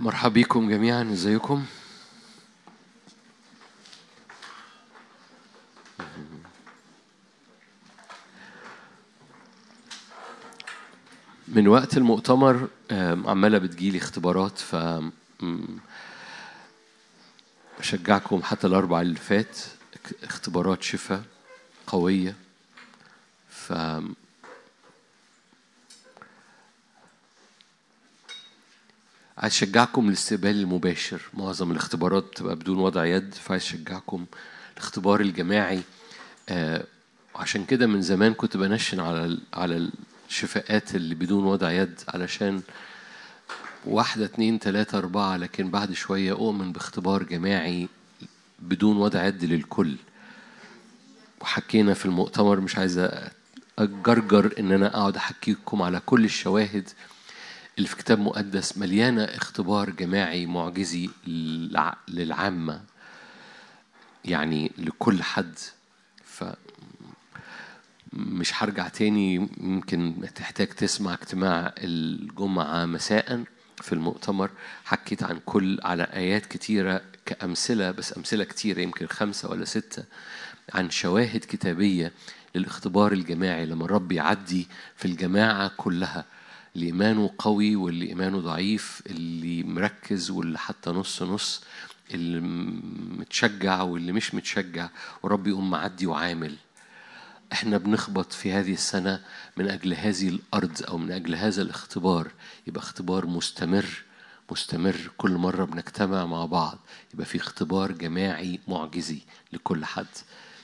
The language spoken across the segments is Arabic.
مرحبا بكم جميعا إزيكم؟ من وقت المؤتمر عمالة بتجيلي اختبارات ف بشجعكم حتى الأربع اللي فات اختبارات شفاء قوية ف عايز أشجعكم للاستقبال المباشر. معظم الاختبارات بتبقى بدون وضع يد فعايز اشجعكم الاختبار الجماعي. آه، وعشان كده من زمان كنت بنشن على على الشفاءات اللي بدون وضع يد علشان واحدة اتنين تلاتة أربعة لكن بعد شوية أؤمن باختبار جماعي بدون وضع يد للكل. وحكينا في المؤتمر مش عايز أجرجر إن أنا أقعد أحكيكم على كل الشواهد. اللي في كتاب مقدس مليانة اختبار جماعي معجزي للع- للعامة يعني لكل حد. ف مش هرجع تاني يمكن تحتاج تسمع اجتماع الجمعة مساء في المؤتمر. حكيت عن كل على آيات كتيرة كأمثلة بس أمثلة كتيرة يمكن خمسة ولا ستة عن شواهد كتابية للاختبار الجماعي لما الرب يعدي في الجماعة كلها. اللي إيمانه قوي واللي إيمانه ضعيف اللي مركز واللي حتى نص نص اللي متشجع واللي مش متشجع ورب يقوم معدي وعامل. إحنا بنخبط في هذه السنة من أجل هذه الأرض أو من أجل هذا الاختبار. يبقى اختبار مستمر مستمر. كل مرة بنجتمع مع بعض. يبقى في اختبار جماعي معجزي لكل حد.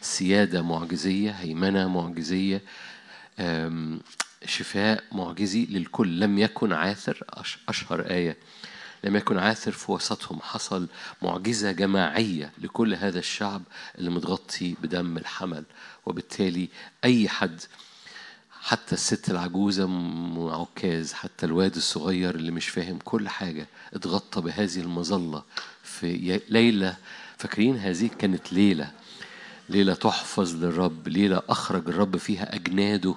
سيادة معجزية هيمنة معجزية شفاء معجزي للكل. لم يكن عاثر أش- أشهر آية. لم يكن عاثر في وسطهم حصل معجزة جماعية لكل هذا الشعب اللي متغطي بدم الحمل. وبالتالي أي حد حتى الست العجوزة عكاز حتى الواد الصغير اللي مش فاهم كل حاجة اتغطى بهذه المظلة في ليلة. فاكرين هذه؟ كانت ليلة. ليلة تحفظ للرب ليلة أخرج الرب فيها أجناده.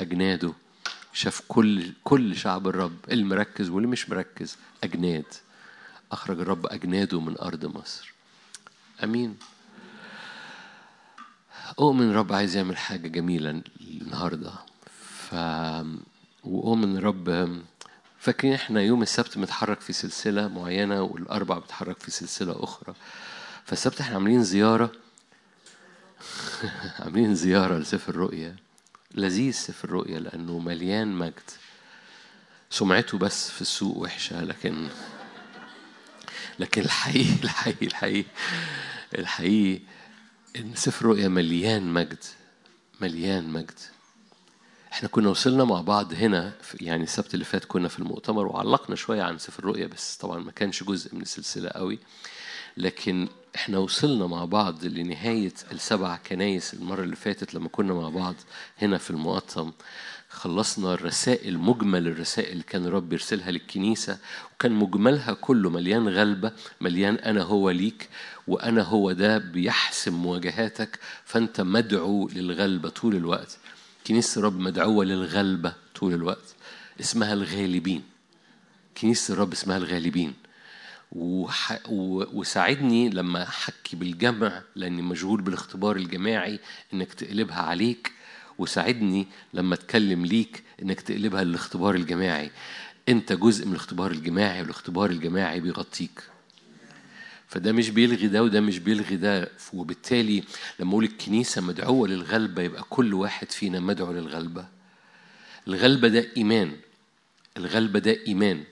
أجناده. شاف كل كل شعب الرب اللي مركز واللي مش مركز أجناد. أخرج الرب أجناده من أرض مصر. أمين. أؤمن الرب عايز يعمل حاجة جميلة النهاردة. ف وأؤمن الرب فاكرين إحنا يوم السبت متحرك في سلسلة معينة والأربع بتحرك في سلسلة أخرى. فالسبت إحنا عاملين زيارة. عاملين زيارة لسفر الرؤيا. لذيذ سفر الرؤيا لأنه مليان مجد. سمعته بس في السوق وحشة لكن لكن الحقيقي الحقيقي الحقيقي الحقيقي إن سفر الرؤيا مليان مجد مليان مجد. إحنا كنا وصلنا مع بعض هنا في- يعني السبت اللي فات كنا في المؤتمر وعلقنا شوية عن سفر الرؤيا بس طبعا ما كانش جزء من السلسلة قوي. لكن إحنا وصلنا مع بعض لنهاية السبع كنايس المرة اللي فاتت لما كنا مع بعض هنا في المقطم خلصنا الرسائل مجمل الرسائل اللي كان الرب يرسلها للكنيسة وكان مجملها كله مليان غلبة مليان أنا هو ليك وأنا هو ده بيحسم مواجهاتك فأنت مدعو للغلبة طول الوقت. كنيسة الرب مدعوة للغلبة طول الوقت اسمها الغالبين. كنيسة الرب اسمها الغالبين. وح... و... وساعدني لما أحكي بالجمع لأني مشغول بالاختبار الجماعي إنك تقلبها عليك وساعدني لما أتكلم ليك إنك تقلبها للاختبار الجماعي. أنت جزء من الاختبار الجماعي والاختبار الجماعي بيغطيك. فده مش بيلغي ده وده مش بيلغي ده. وبالتالي لما أقول الكنيسة مدعوة للغلبة يبقى كل واحد فينا مدعو للغلبة. الغلبة ده إيمان. الغلبة ده إيمان.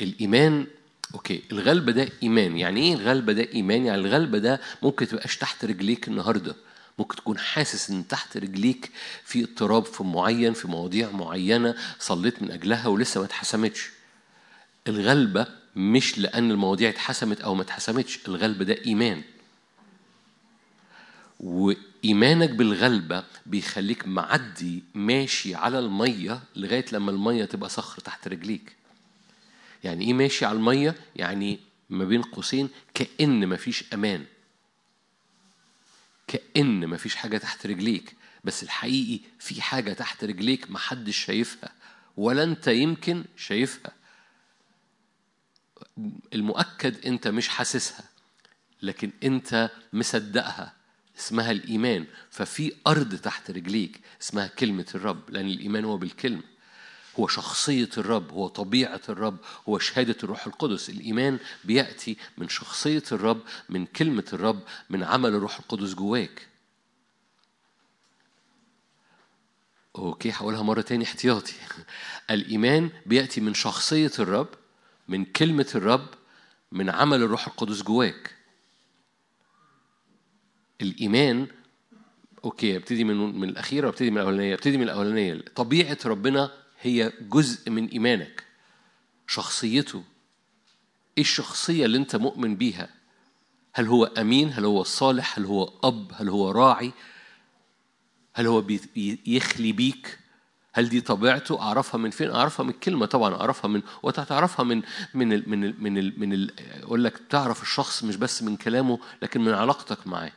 الإيمان أوكي الغلبة ده إيمان. يعني إيه الغلبة ده إيمان؟ يعني الغلبة ده ممكن تبقاش تحت رجليك النهاردة. ممكن تكون حاسس إن تحت رجليك في اضطراب في معين في مواضيع معينة صليت من أجلها ولسه ما اتحسمتش. الغلبة مش لأن المواضيع اتحسمت أو ما اتحسمتش. الغلبة ده إيمان. وإيمانك بالغلبة بيخليك معدي ماشي على المية لغاية لما المية تبقى صخر تحت رجليك. يعني إيه ماشي على المية؟ يعني ما بين قوسين كأن مفيش أمان. كأن مفيش حاجة تحت رجليك. بس الحقيقي في حاجة تحت رجليك محدش شايفها ولا أنت يمكن شايفها. المؤكد أنت مش حاسسها لكن أنت مصدقها. اسمها الإيمان. ففي أرض تحت رجليك اسمها كلمة الرب لأن الإيمان هو بالكلمة. هو شخصية الرب هو طبيعة الرب هو شهادة الروح القدس. الإيمان بيأتي من شخصية الرب من كلمة الرب من عمل الروح القدس جواك. okay هقولها مرة تاني احتياطي. الإيمان بيأتي من شخصية الرب من كلمة الرب من عمل الروح القدس جواك. الإيمان okay أبتدي من من الأخيرة أبتدي من الأولانية أبتدي من الأولانية. طبيعة ربنا هي جزء من إيمانك. شخصيته إيه الشخصية اللي أنت مؤمن بيها؟ هل هو أمين؟ هل هو صالح؟ هل هو أب؟ هل هو راعي؟ هل هو يخلي بيك؟ هل دي طبيعته؟ أعرفها من فين؟ أعرفها من الكلمة طبعا أعرفها من وتعرفها من من ال من ال من ال من ال أقول لك تعرف الشخص مش بس من كلامه لكن من علاقتك معاه.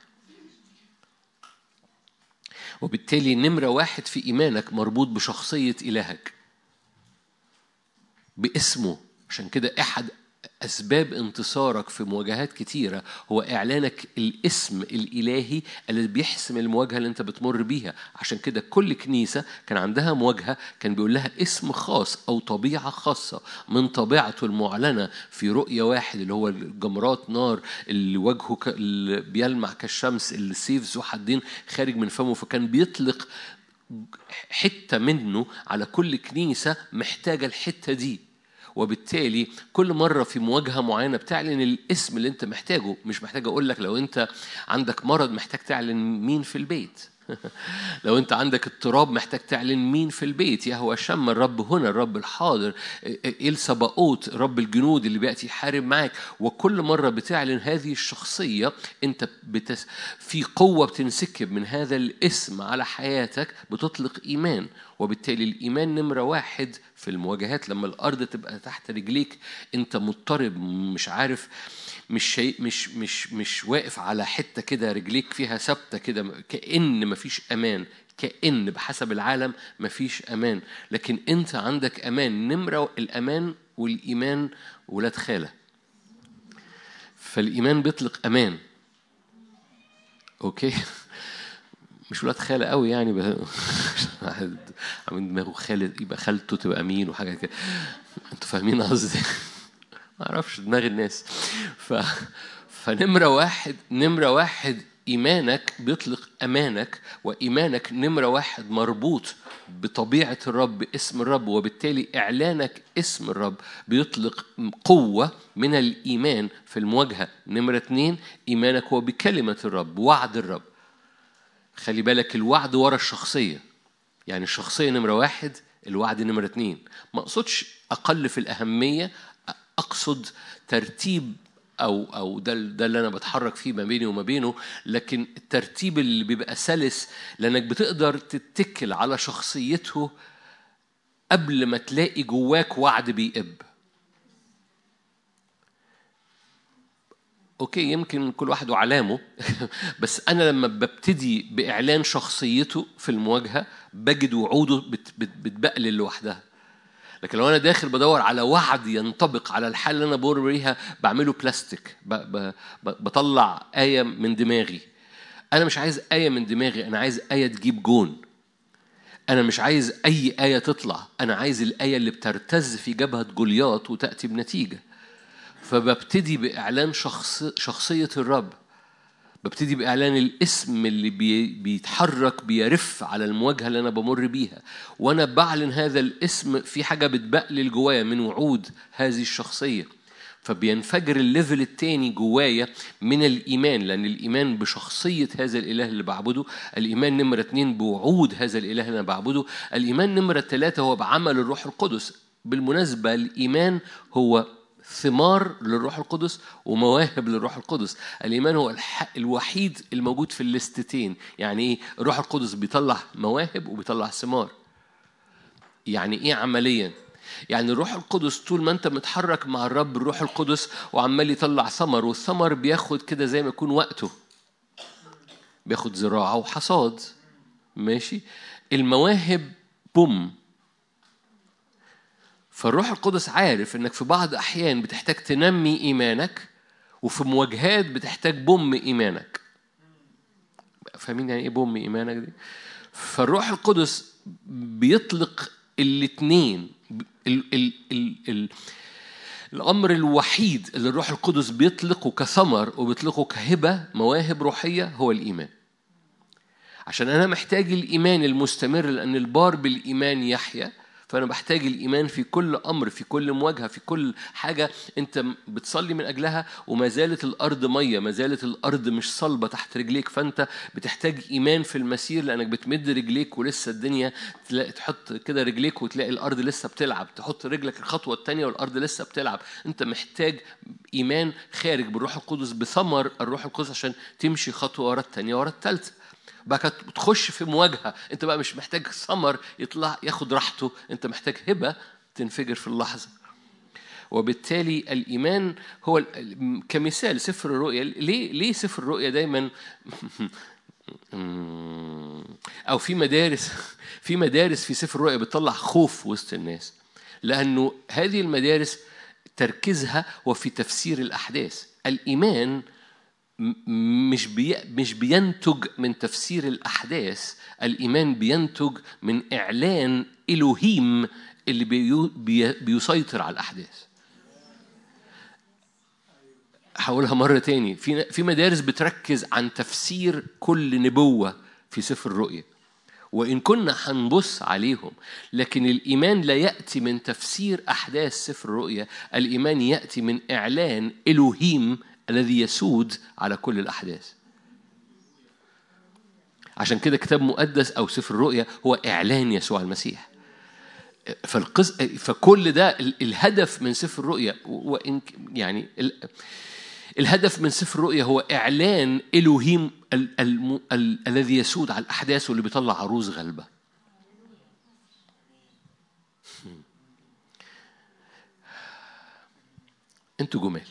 وبالتالي نمرة واحد في إيمانك مربوط بشخصية إلهك. باسمه. عشان كده أحد أسباب انتصارك في مواجهات كتيرة هو إعلانك الاسم الإلهي اللي بيحسم المواجهة اللي أنت بتمر بيها. عشان كده كل كنيسة كان عندها مواجهة كان بيقول لها اسم خاص أو طبيعة خاصة. من طبيعته المعلنة في رؤية واحد اللي هو جمرات نار اللي وجهه اللي بيلمع كالشمس اللي سيف ذو حدين خارج من فمه. فكان بيطلق حتة منه على كل كنيسة محتاجة الحتة دي. وبالتالي كل مرة في مواجهة معينة بتعلن الاسم اللي أنت محتاجه مش محتاج أقول لك لو أنت عندك مرض محتاج تعلن مين في البيت. لو انت عندك اضطراب محتاج تعلن مين في البيت يهوى شم الرب هنا الرب الحاضر إلسا باوت رب الجنود اللي بيأتي يحارب معاك وكل مرة بتعلن هذه الشخصية انت بتس في قوة بتنسكب من هذا الاسم على حياتك بتطلق إيمان وبالتالي الإيمان نمرة واحد في المواجهات لما الأرض تبقى تحت رجليك أنت مضطرب مش عارف مش شيء مش مش مش واقف على حتة كده رجليك فيها ثابتة كده كأن مفيش أمان كأن بحسب العالم مفيش أمان. لكن أنت عندك أمان نمرة الأمان والإيمان ولاد خاله فالإيمان بيطلق أمان. أوكي؟ مش ولاد خاله قوي يعني عامل دماغه خالد يبقى خالته تبقى مين وحاجه كده. أنتوا فاهمين قصدي؟ ما أعرفش دماغ الناس. ف... فنمرة واحد نمرة واحد إيمانك بيطلق أمانك وإيمانك نمرة واحد مربوط بطبيعة الرب باسم الرب وبالتالي إعلانك اسم الرب بيطلق قوة من الإيمان في المواجهة. نمرة اتنين إيمانك هو بكلمة الرب وعد الرب. خلي بالك الوعد ورا الشخصية. يعني الشخصية نمرة واحد الوعد نمرة اتنين. ما أقصدش أقل في الأهمية أقصد ترتيب أو أو ده ده اللي أنا بتحرك فيه ما بيني وما بينه لكن الترتيب اللي بيبقى سلس لأنك بتقدر تتكل على شخصيته قبل ما تلاقي جواك وعد بيقب. okay يمكن كل واحد وعلامه بس أنا لما ببتدي بإعلان شخصيته في المواجهة بجد وعوده بتبقلل لوحدها. لكن لو أنا داخل بدور على وعد ينطبق على الحال اللي أنا بمر بيها بعمله بلاستيك بطلع آية من دماغي. أنا مش عايز آية من دماغي أنا عايز آية تجيب جون. أنا مش عايز أي آية تطلع أنا عايز الآية اللي بترتز في جبهة جولياط وتأتي بنتيجة. فببتدي بإعلان شخص شخصية الرب. ببتدي بإعلان الاسم اللي بي بيتحرك بيرف على المواجهة اللي أنا بمر بيها. وأنا بعلن هذا الاسم في حاجة بتبقلل جوايا من وعود هذه الشخصية. فبينفجر ال level التاني جوايا من الإيمان لأن الإيمان بشخصية هذا الإله اللي بعبده الإيمان نمرة اتنين بوعود هذا الإله اللي أنا بعبده الإيمان نمرة ثلاثة هو بعمل الروح القدس. بالمناسبة الإيمان هو ثمار للروح القدس ومواهب للروح القدس. الإيمان هو الوحيد الموجود في الليستتين يعني إيه؟ الروح القدس بيطلع مواهب وبيطلع ثمار. يعني إيه عمليا؟ يعني الروح القدس طول ما أنت متحرك مع الرب الروح القدس وعمال يطلع ثمر والثمر بياخد كده زي ما يكون وقته. بياخد زراعة وحصاد. ماشي؟ المواهب بوم. فالروح القدس عارف إنك في بعض أحيان بتحتاج تنمي إيمانك وفي مواجهات بتحتاج بوم إيمانك. فاهمين يعني إيه بوم إيمانك دي؟ فالروح القدس بيطلق الاثنين ال ال ال ال الأمر الوحيد اللي الروح القدس بيطلقه كثمر وبيطلقه كهبة مواهب روحية هو الإيمان. عشان أنا محتاج الإيمان المستمر لأن البار بالإيمان يحيا. فأنا بحتاج الإيمان في كل أمر في كل مواجهة في كل حاجة أنت بتصلي من أجلها وما زالت الأرض مية ما زالت الأرض مش صلبة تحت رجليك فأنت بتحتاج إيمان في المسير لأنك بتمد رجليك ولسه الدنيا تلاقي تحط كده رجليك وتلاقي الأرض لسه بتلعب تحط رجلك الخطوة الثانية والأرض لسه بتلعب. أنت محتاج إيمان خارج بالروح القدس بثمر الروح القدس عشان تمشي خطوة ورا الثانية ورا الثالثة بقى تخش في مواجهة. انت بقى مش محتاج ثمر يطلع ياخد راحته. انت محتاج هبة تنفجر في اللحظة. وبالتالي الإيمان هو كمثال سفر الرؤيا. ليه ليه سفر الرؤيا دايما أو في مدارس في مدارس في سفر الرؤيا بتطلع خوف وسط الناس. لأنه هذه المدارس تركيزها هو في تفسير الأحداث. الإيمان مش بي مش بينتج من تفسير الأحداث الإيمان بينتج من إعلان إلوهيم اللي بيو بي بيسيطر على الأحداث. هقولها مرة تاني. في في مدارس بتركز عن تفسير كل نبوة في سفر الرؤيا. وإن كنا هنبص عليهم لكن الإيمان لا يأتي من تفسير أحداث سفر الرؤيا الإيمان يأتي من إعلان إلوهيم الذي يسود على كل الأحداث. عشان كده كتاب مقدس أو سفر الرؤيا هو إعلان يسوع المسيح. فالقص فكل ده الهدف من سفر الرؤيا وإن يعني الهدف من سفر الرؤيا هو إعلان إلوهيم ال ال ال الذي يسود على الأحداث واللي بيطلع عروس غلبة. أنتوا جمال.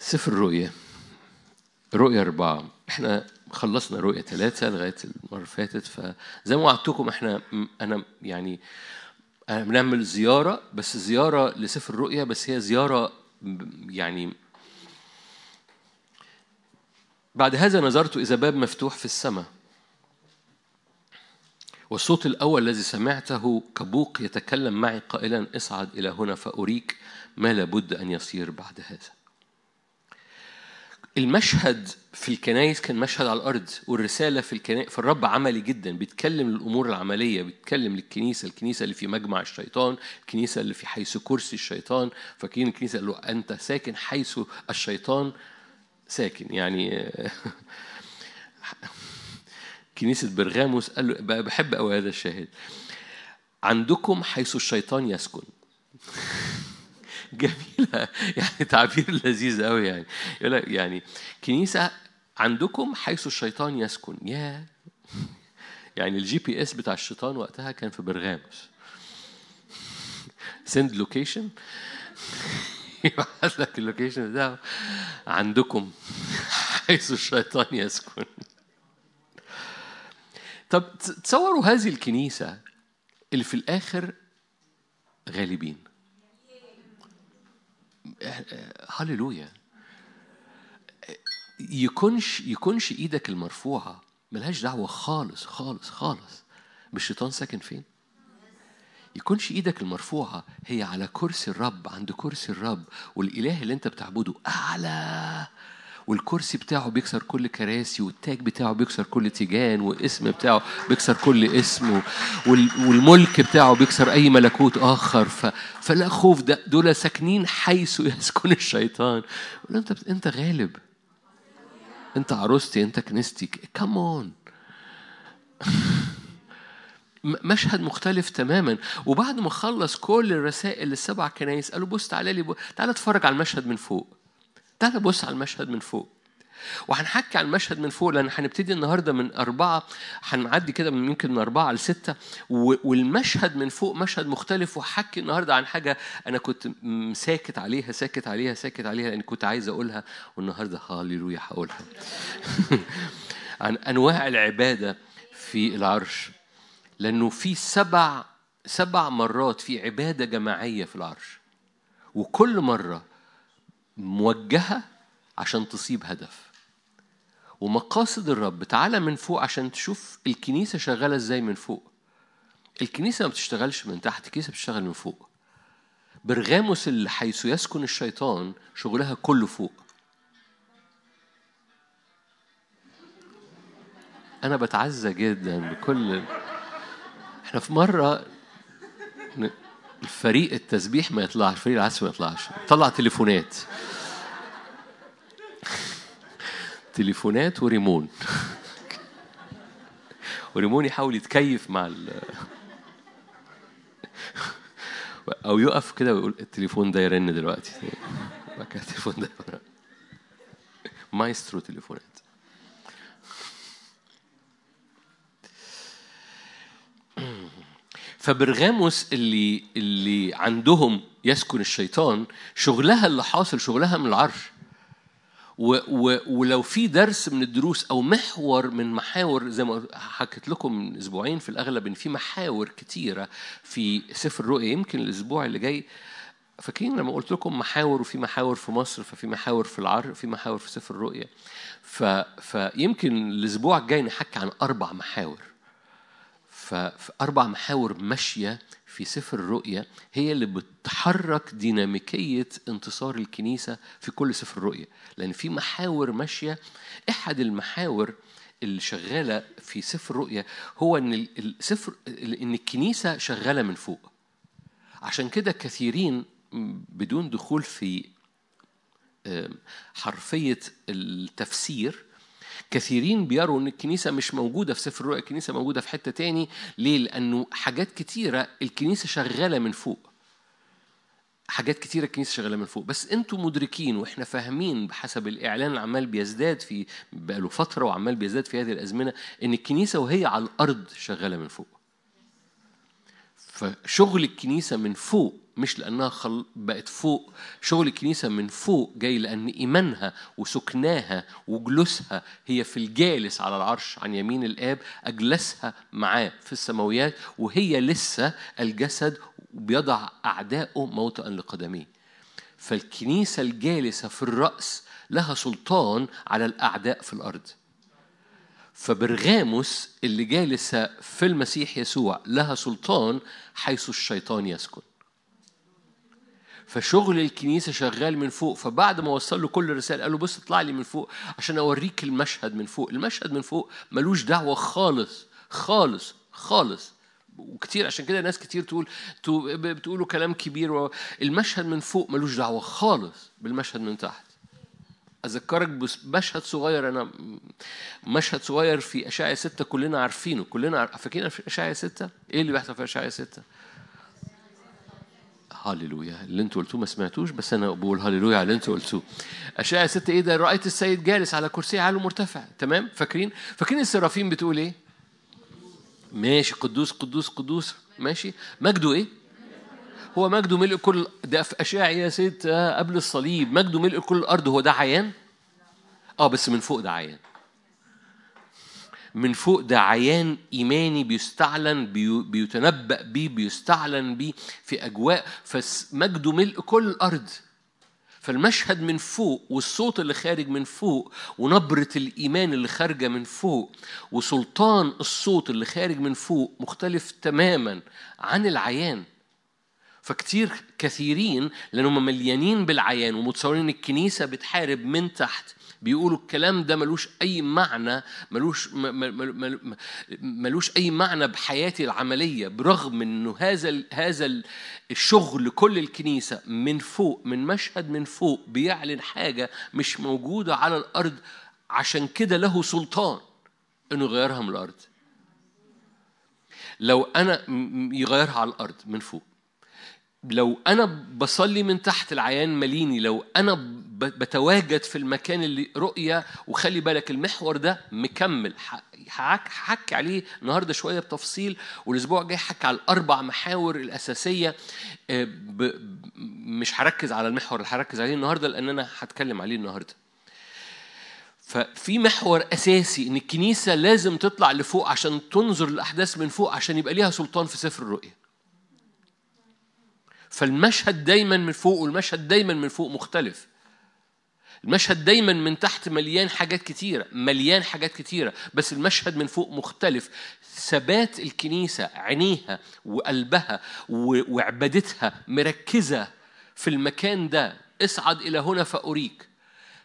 سفر الرؤيا رؤيا أربعة. إحنا خلصنا رؤيا ثلاثة لغاية المرة اللي فاتت فزي ما وعدتكم إحنا أنا يعني أنا بنعمل زيارة بس زيارة لسفر الرؤيا بس هي زيارة يعني بعد هذا نظرت إذا باب مفتوح في السماء. والصوت الأول الذي سمعته كبوق يتكلم معي قائلا اصعد إلى هنا فأريك ما لابد أن يصير بعد هذا. المشهد في الكنايس كان مشهد على الأرض والرسالة في الكنائس فالرب عملي جدا بيتكلم الأمور العملية بيتكلم للكنيسة الكنيسة اللي في مجمع الشيطان الكنيسة اللي في حيث كرسي الشيطان فاكرين الكنيسة قال له أنت ساكن حيث الشيطان؟ ساكن يعني كنيسة برغاموس قال له بحب قوي هذا الشاهد. عندكم حيث الشيطان يسكن. جميلة. يعني تعبير لذيذ قوي يعني. يقول لك يعني كنيسة عندكم حيث الشيطان يسكن. يا يعني ال GPS بتاع الشيطان وقتها كان في برغاموس send location يبعت لك ال location بتاعه. عندكم حيث الشيطان يسكن. طب تصوروا هذه الكنيسة اللي في الآخر غالبين. هللويا. يكونش يكونش إيدك المرفوعة ملهاش دعوة خالص خالص خالص. بالشيطان ساكن فين؟ يكونش إيدك المرفوعة هي على كرسي الرب عند كرسي الرب والإله اللي أنت بتعبده أعلى. والكرسي بتاعه بيكسر كل كراسي والتاج بتاعه بيكسر كل تيجان والاسم بتاعه بيكسر كل اسم والملك بتاعه بيكسر أي ملكوت آخر. ف... فلا خوف ده دول ساكنين حيث يسكن الشيطان. أنت أنت غالب. أنت عروستي أنت كنيستي كمون مشهد مختلف تماما. وبعد ما خلص كل الرسائل السبع كنايس قالوا بص تعالى لي تعالى اتفرج على المشهد من فوق. تعال بص على المشهد من فوق. وهنحكي عن المشهد من فوق لأن هنبتدي النهارده من أربعة هنعدي كده من يمكن من أربعة لسته والمشهد من فوق مشهد مختلف وهحكي النهارده عن حاجة أنا كنت ساكت عليها ساكت عليها ساكت عليها لأن كنت عايز أقولها والنهاردة هاليلويا هقولها. عن أنواع العبادة في العرش. لأنه في سبع سبع مرات في عبادة جماعية في العرش. وكل مرة موجهة عشان تصيب هدف. ومقاصد الرب تعالى من فوق عشان تشوف الكنيسة شغالة إزاي من فوق. الكنيسة ما بتشتغلش من تحت الكنيسة بتشتغل من فوق. برغاموس اللي حيث يسكن الشيطان شغلها كله فوق. أنا بتعزى جدا بكل إحنا في مرة الفريق التسبيح ما يطلعش فريق العزف ما يطلعش. طلع تليفونات. تليفونات وريمون. وريمون يحاول يتكيف مع ال أو يقف كده ويقول التليفون ده يرن دلوقتي. التليفون ده مايسترو تليفونات. فبرغاموس اللي اللي عندهم يسكن الشيطان شغلها اللي حاصل شغلها من العرش. و و ولو في درس من الدروس أو محور من محاور زي ما حكيت لكم من أسبوعين في الأغلب إن في محاور كتيرة في سفر الرؤيا يمكن الأسبوع اللي جاي. فاكرين لما قلت لكم محاور وفي محاور في مصر ففي محاور في العر في محاور في سفر الرؤيا فيمكن الأسبوع الجاي نحكي عن أربع محاور. ففي أربع محاور ماشية في سفر الرؤيا هي اللي بتحرك ديناميكية انتصار الكنيسة في كل سفر الرؤيا لأن في محاور ماشية أحد المحاور اللي شغالة في سفر الرؤيا هو إن السفر إن الكنيسة شغالة من فوق. عشان كده كثيرين بدون دخول في حرفية التفسير كثيرين بيروا إن الكنيسة مش موجودة في سفر الرؤيا الكنيسة موجودة في حتة تاني. ليه؟ لأنه حاجات كتيرة الكنيسة شغالة من فوق. حاجات كتيرة الكنيسة شغالة من فوق. بس أنتوا مدركين وإحنا فاهمين بحسب الإعلان عمال بيزداد في بقاله فترة وعمال بيزداد في هذه الأزمنة إن الكنيسة وهي على الأرض شغالة من فوق. فشغل الكنيسة من فوق مش لأنها خل... بقت فوق. شغل الكنيسة من فوق جاي لأن إيمانها وسكناها وجلوسها هي في الجالس على العرش عن يمين الآب أجلسها معاه في السماويات وهي لسه الجسد بيضع أعدائه موطئا لقدميه. فالكنيسة الجالسة في الرأس لها سلطان على الأعداء في الأرض. فبرغاموس اللي جالسة في المسيح يسوع لها سلطان حيث الشيطان يسكن. فشغل الكنيسة شغال من فوق فبعد ما وصل له كل الرسالة قال له بص اطلع لي من فوق عشان أوريك المشهد من فوق. المشهد من فوق ملوش دعوة خالص خالص خالص. وكتير عشان كده ناس كتير تقول بتقولوا كلام كبير المشهد من فوق ملوش دعوة خالص بالمشهد من تحت. أذكرك بمشهد صغير أنا مشهد صغير في أشعيا ستة كلنا عارفينه كلنا فاكرين في أشعيا ستة؟ إيه اللي بيحصل في أشعيا ستة؟ هللويا اللي أنتوا قلتوه ما سمعتوش بس أنا بقول هللويا على اللي أنتوا قلتوه. اشعياء ستة إيه ده؟ رأيت السيد جالس على كرسي عالي مرتفع تمام؟ فاكرين؟ فاكرين السرافين بتقول إيه؟ ماشي قدوس قدوس قدوس ماشي؟ مجده إيه؟ هو مجده ملء كل ده في اشعياء ستة قبل الصليب. مجده ملء كل الأرض هو ده عيان؟ آه بس من فوق ده عيان. من فوق ده عيان إيماني بيستعلن بيتنبأ بيه بيستعلن بيه في أجواء. فمجده ملء كل الأرض. فالمشهد من فوق والصوت اللي خارج من فوق ونبرة الإيمان اللي خارجة من فوق وسلطان الصوت اللي خارج من فوق مختلف تماما عن العيان. فكتير كثيرين لأنهم مليانين بالعيان ومتصورين الكنيسة بتحارب من تحت. بيقولوا الكلام ده ملوش أي معنى ملوش ملوش أي معنى بحياتي العملية برغم إنه هذا هذا الشغل كل الكنيسة من فوق من مشهد من فوق بيعلن حاجة مش موجودة على الأرض. عشان كده له سلطان إنه يغيرها من الأرض. لو أنا يغيرها على الأرض من فوق. لو أنا بصلي من تحت العيان مليني لو أنا بتواجد في المكان اللي رؤية وخلي بالك المحور ده مكمل هحكي عليه النهارده شوية بتفصيل والأسبوع الجاي هحكي على الأربع محاور الأساسية آه، مش هركز على المحور اللي هركز عليه النهارده لأن أنا هتكلم عليه النهارده. ففي محور أساسي إن الكنيسة لازم تطلع لفوق عشان تنظر الأحداث من فوق عشان يبقى ليها سلطان في سفر الرؤية. فالمشهد دايما من فوق والمشهد دايما من فوق مختلف. المشهد دايما من تحت مليان حاجات كتيرة مليان حاجات كتيرة بس المشهد من فوق مختلف. ثبات الكنيسة عينيها وقلبها وعبادتها مركزة في المكان ده. اصعد إلى هنا فأريك.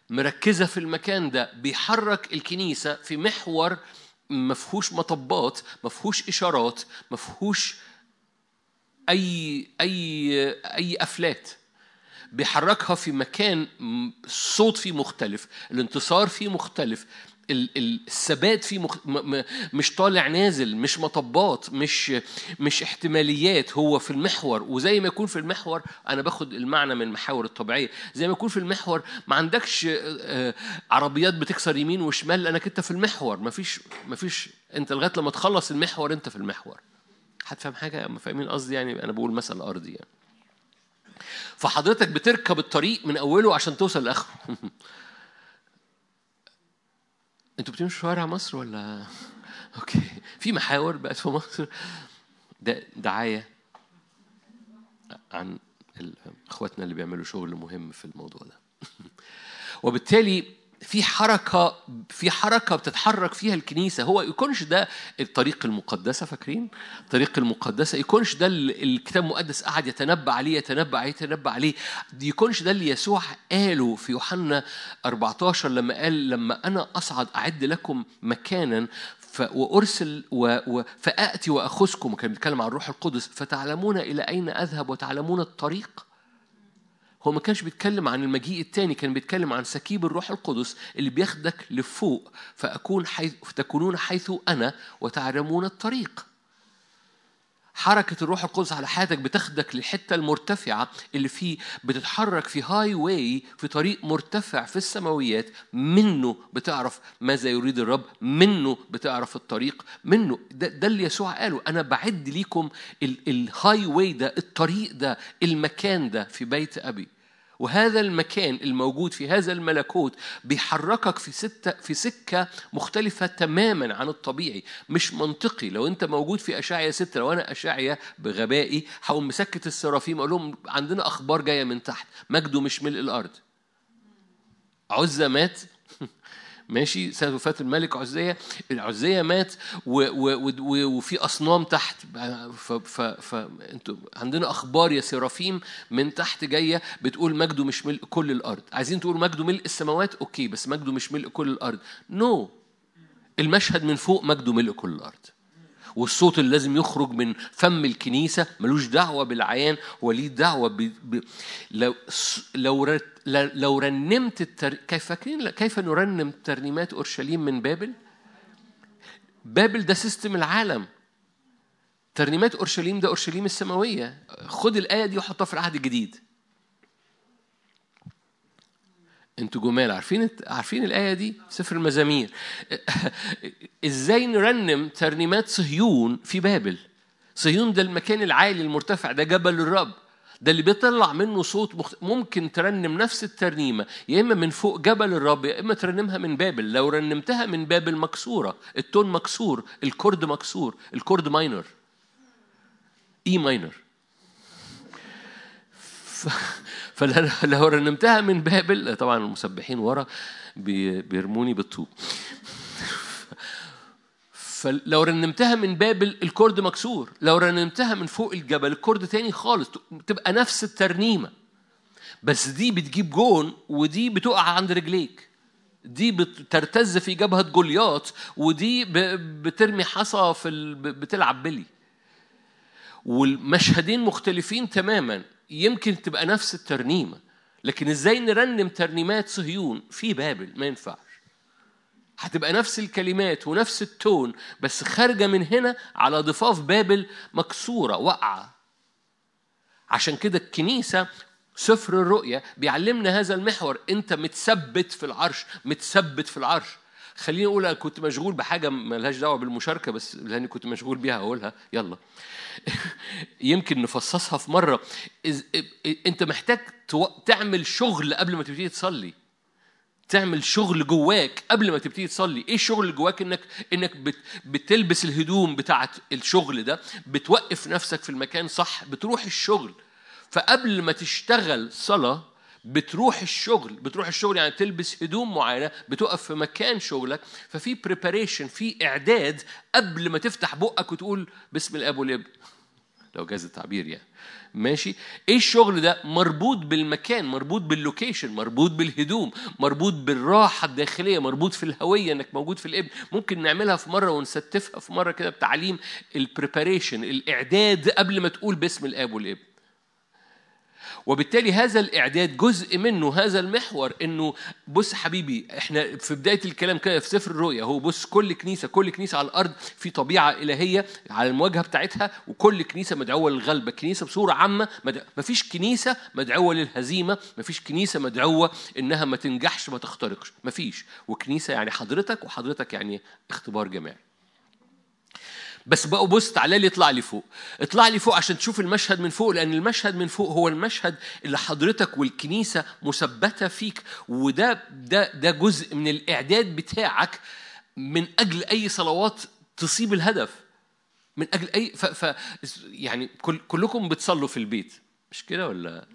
مركزة في المكان ده. بيحرك الكنيسة في محور مفهوش مطبات مفهوش إشارات مفهوش أي أي أي أفلات بيحركها في مكان الصوت فيه مختلف الانتصار فيه مختلف الثبات فيه مخ... م... م... مش طالع نازل مش مطبات مش مش احتماليات هو في المحور. وزي ما يكون في المحور أنا باخد المعنى من المحاور الطبيعية. زي ما يكون في المحور ما عندكش عربيات بتكسر يمين وشمال لأنك أنت في المحور. ما فيش ما فيش أنت لغاية لما تخلص المحور أنت في المحور. هتفهم حاجة؟ فاهمين قصدي يعني؟ أنا بقول مثل أرضي يعني. فحضرتك بتركب الطريق من أوله عشان توصل لآخره. أنتوا بتمشوا شوارع مصر ولا؟ أوكي. في محاور بقت في مصر. ده دعاية عن إخواتنا اللي بيعملوا شغل مهم في الموضوع ده. وبالتالي في حركة في حركة بتتحرك فيها الكنيسة. هو يكونش ده الطريق المقدسة فاكرين؟ الطريق المقدسة. يكونش ده الكتاب المقدس قعد يتنبأ عليه يتنبأ عليه يتنبأ عليه. يكونش ده اللي يسوع قاله في يوحنا 14 لما قال لما أنا أصعد أعد لكم مكانا وأرسل و... و... فآتي وأخذكم. وكان بيتكلم عن الروح القدس. فتعلمون إلى أين أذهب وتعلمون الطريق؟ هو ما كانش بيتكلم عن المجيء التاني كان بيتكلم عن سكيب الروح القدس اللي بياخدك لفوق فأكون حيث فتكونون حيث أنا وتعلمون الطريق. حركة الروح القدس على حياتك بتاخدك للحتة المرتفعة اللي فيه بتتحرك في highway في طريق مرتفع في السماويات منه بتعرف ماذا يريد الرب منه بتعرف الطريق منه. ده, ده اللي يسوع قاله أنا بعد ليكم ال highway ده الطريق ده المكان ده في بيت أبي. وهذا المكان الموجود في هذا الملكوت بيحركك في ستة في سكة مختلفة تماما عن الطبيعي. مش منطقي. لو أنت موجود في أشعيا ستة لو أنا أشعيا بغبائي هقوم مسكت السرافيم أقول لهم عندنا أخبار جاية من تحت. مجده مش ملء الأرض. عزة مات؟ ماشي؟ سنة وفاة الملك عزية العزية مات وفي أصنام تحت. فأنتوا عندنا أخبار يا سرافيم من تحت جاية بتقول مجده مش ملء كل الأرض. عايزين تقول مجده ملء السماوات؟ okay بس مجده مش ملء كل الأرض. no no. المشهد من فوق مجده ملء كل الأرض. والصوت اللي لازم يخرج من فم الكنيسة ملوش دعوة بالعيان هو ليه دعوة ب... ب... لو لو. لو رنمت التر... كيف فاكرين كيف نرنم ترنيمات أورشليم من بابل؟ بابل ده system العالم ترنيمات أورشليم ده أورشليم السماوية خد الآية دي وحطها في العهد الجديد أنتوا جمال عارفين عارفين الآية دي؟ سفر المزامير. إزاي نرنم ترنيمات صهيون في بابل؟ صهيون ده المكان العالي المرتفع ده جبل الرب. ده اللي بيطلع منه صوت مخت... ممكن ترنم نفس الترنيمة يا إما من فوق جبل الرب يا إما ترنمها من بابل. لو رنمتها من بابل مكسورة ال tone مكسور ال chord مكسور ال chord minor. A minor. ف... فلو رنمتها من بابل طبعا المسبحين ورا بيرموني بالطوب. فلو رنمتها من بابل ال chord مكسور. لو رنمتها من فوق الجبل ال chord تاني خالص. تبقى نفس الترنيمة. بس دي بتجيب جون ودي بتقع عند رجليك. دي بترتز في جبهة جولياط ودي بترمي حصى في بتلعب بلي. والمشهدين مختلفين تماما. يمكن تبقى نفس الترنيمة لكن إزاي نرنم ترنيمات صهيون؟ في بابل ما ينفعش. هتبقى نفس الكلمات ونفس التون بس خارجة من هنا على ضفاف بابل مكسورة واقعة. عشان كده الكنيسة سفر الرؤيا بيعلمنا هذا المحور انت متثبت في العرش متثبت في العرش. خليني أقول كنت مشغول بحاجة ملهاش دعوة بالمشاركة بس لأني كنت مشغول بيها هقولها. يلا. يمكن نفصصها في مرة. أنت محتاج تعمل شغل قبل ما تبتدي تصلي. تعمل شغل جواك قبل ما تبتدي تصلي. إيه الشغل اللي جواك؟ انك إنك بت بتلبس الهدوم بتاعه الشغل ده بتوقف نفسك في المكان صح بتروح الشغل. فقبل ما تشتغل صلاة بتروح الشغل بتروح الشغل يعني تلبس هدوم معينة بتقف في مكان شغلك ففي preparation في إعداد قبل ما تفتح بقك وتقول باسم الأب والابن. لو جاز التعبير يعني. ماشي؟ إيه الشغل ده؟ مربوط بالمكان مربوط بال location مربوط بالهدوم مربوط بالراحة الداخلية مربوط في الهوية إنك موجود في الإبن. ممكن نعملها في مرة ونستفها في مرة كده بتعليم ال preparation الإعداد قبل ما تقول باسم الأب والابن. وبالتالي هذا الإعداد جزء منه هذا المحور إنه بص حبيبي إحنا في بداية الكلام كده في سفر الرؤيا هو بص كل كنيسة كل كنيسة على الأرض في طبيعة إلهية على المواجهة بتاعتها وكل كنيسة مدعوة للغلبه كنيسة بصورة عامة ما فيش كنيسة مدعوة للهزيمة ما فيش كنيسة مدعوة إنها ما تنجحش ما تخترقش ما فيش وكنيسة يعني حضرتك وحضرتك يعني اختبار جماعي. بس بقى بص تعالى لي اطلع لي فوق. اطلع لي فوق عشان تشوف المشهد من فوق لأن المشهد من فوق هو المشهد اللي حضرتك والكنيسة مثبتة فيك. وده ده ده جزء من الإعداد بتاعك من أجل أي صلوات تصيب الهدف. من أجل أي ف, ف يعني كل كلكم بتصلوا في البيت. مش كده ولا؟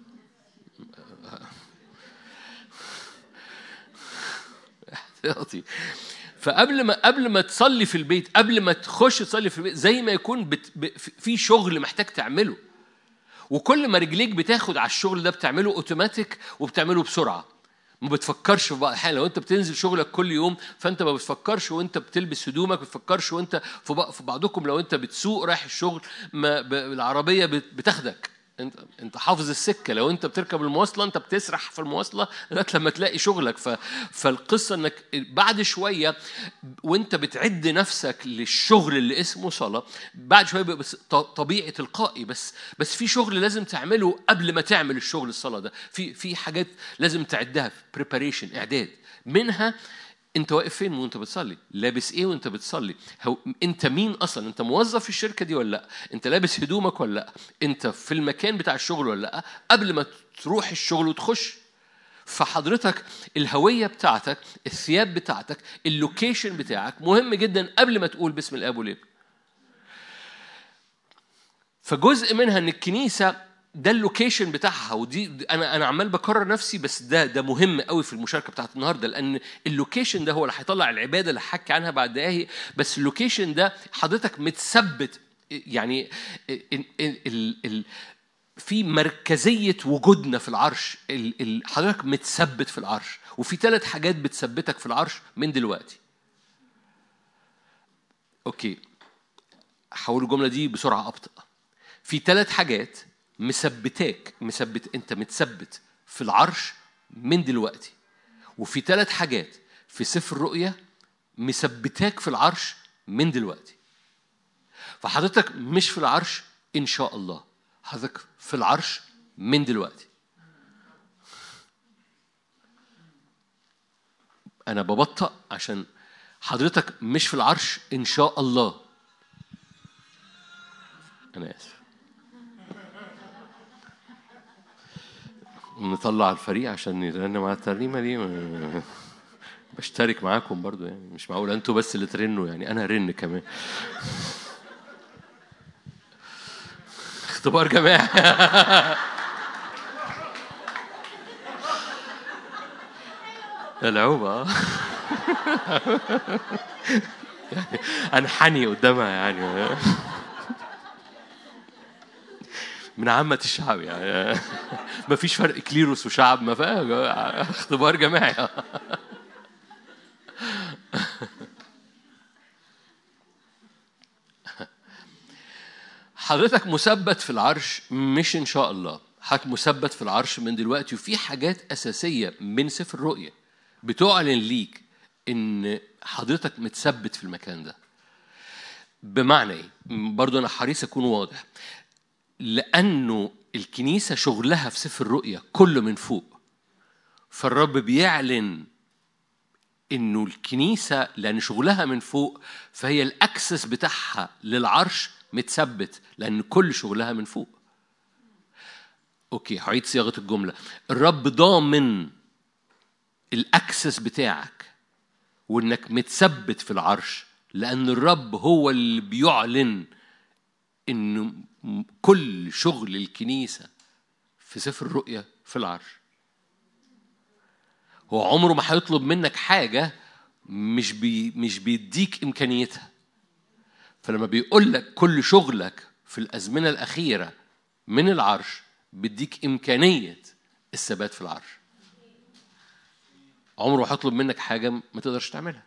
احتياطي. فقبل ما قبل ما تصلي في البيت قبل ما تخش تصلي في البيت زي ما يكون بت في شغل محتاج تعمله. وكل ما رجليك بتاخد على الشغل ده بتعمله اوتوماتيك وبتعمله بسرعة. ما بتفكرش في بعض الحين لو انت بتنزل شغلك كل يوم فانت ما بتفكرش وانت بتلبس هدومك ما بتفكرش وانت في بعضكم لو انت بتسوق رايح الشغل ما العربية بتاخدك. انت انت حافظ السكة. لو انت بتركب المواصلة انت بتسرح في المواصلة لغاية لما تلاقي شغلك. ف... فالقصة انك بعد شوية وانت بتعد نفسك للشغل اللي اسمه صلاة بعد شوية بس طبيعي تلقائي. بس بس في شغل لازم تعمله قبل ما تعمل الشغل الصلاة ده. في في حاجات لازم تعدها بريباريشن إعداد. منها انت واقف فين وانت بتصلي؟ لابس إيه وانت بتصلي؟ هو انت مين أصلا؟ انت موظف في الشركة دي ولا لأ؟ انت لابس هدومك ولا لأ؟ انت في المكان بتاع الشغل ولا لأ؟ قبل ما تروح الشغل وتخش. فحضرتك الهوية بتاعتك الثياب بتاعتك ال location بتاعك مهم جدا قبل ما تقول باسم الأب والابن. فجزء منها إن الكنيسة ده ال location بتاعها. ودي أنا أنا عمال بكرر نفسي بس ده ده مهم قوي في المشاركة بتاعت النهارده لأن ال location ده هو اللي هيطلع العبادة اللي هحكي عنها بعد دقايق بس ال location ده حضرتك متثبت. يعني ال ال في مركزية وجودنا في العرش. حضرتك متثبت في العرش وفي ثلاث حاجات بتثبتك في العرش من دلوقتي. أوكي. هقول الجملة دي بسرعة أبطأ. في ثلاث حاجات مثبتاك مثبت انت متثبت في العرش من دلوقتي. وفي ثلاث حاجات في سفر الرؤيا مثبتاك في العرش من دلوقتي. فحضرتك مش في العرش إن شاء الله حضرتك في العرش من دلوقتي. أنا ببطأ عشان حضرتك مش في العرش إن شاء الله. أنا آسف. نطلع الفريق عشان يرنم على الترنيمة دي. بشترك معاكم برضو يعني مش معقول. أنتوا بس اللي ترنوا يعني أنا هرن كمان. اختبار جماعي. العوبة. يعني انحني قدامها يعني. من عامة الشعب يعني. ما فيش فرق كليروس وشعب ما اختبار جماعي. حضرتك مثبت في العرش مش إن شاء الله. حضرتك مثبت في العرش من دلوقتي وفي حاجات أساسية من سفر الرؤية بتعلن ليك إن حضرتك متثبت في المكان ده. بمعنى إيه؟ برضو أنا حريص أكون واضح. لأنه الكنيسة شغلها في سفر الرؤيا كله من فوق. فالرب بيعلن إنه الكنيسة لأن شغلها من فوق فهي ال access بتاعها للعرش متثبت لأن كل شغلها من فوق. okay هعيد صياغة الجملة. الرب ضامن ال access بتاعك وإنك متثبت في العرش لأن الرب هو اللي بيعلن إنه كل شغل الكنيسة في سفر الرؤيا في العرش. هو عمره ما هيطلب منك حاجة مش بي مش بيديك إمكانيتها. فلما بيقول لك كل شغلك في الأزمنة الأخيرة من العرش بيديك إمكانية الثبات في العرش. عمره هيطلب منك حاجة ما تقدرش تعملها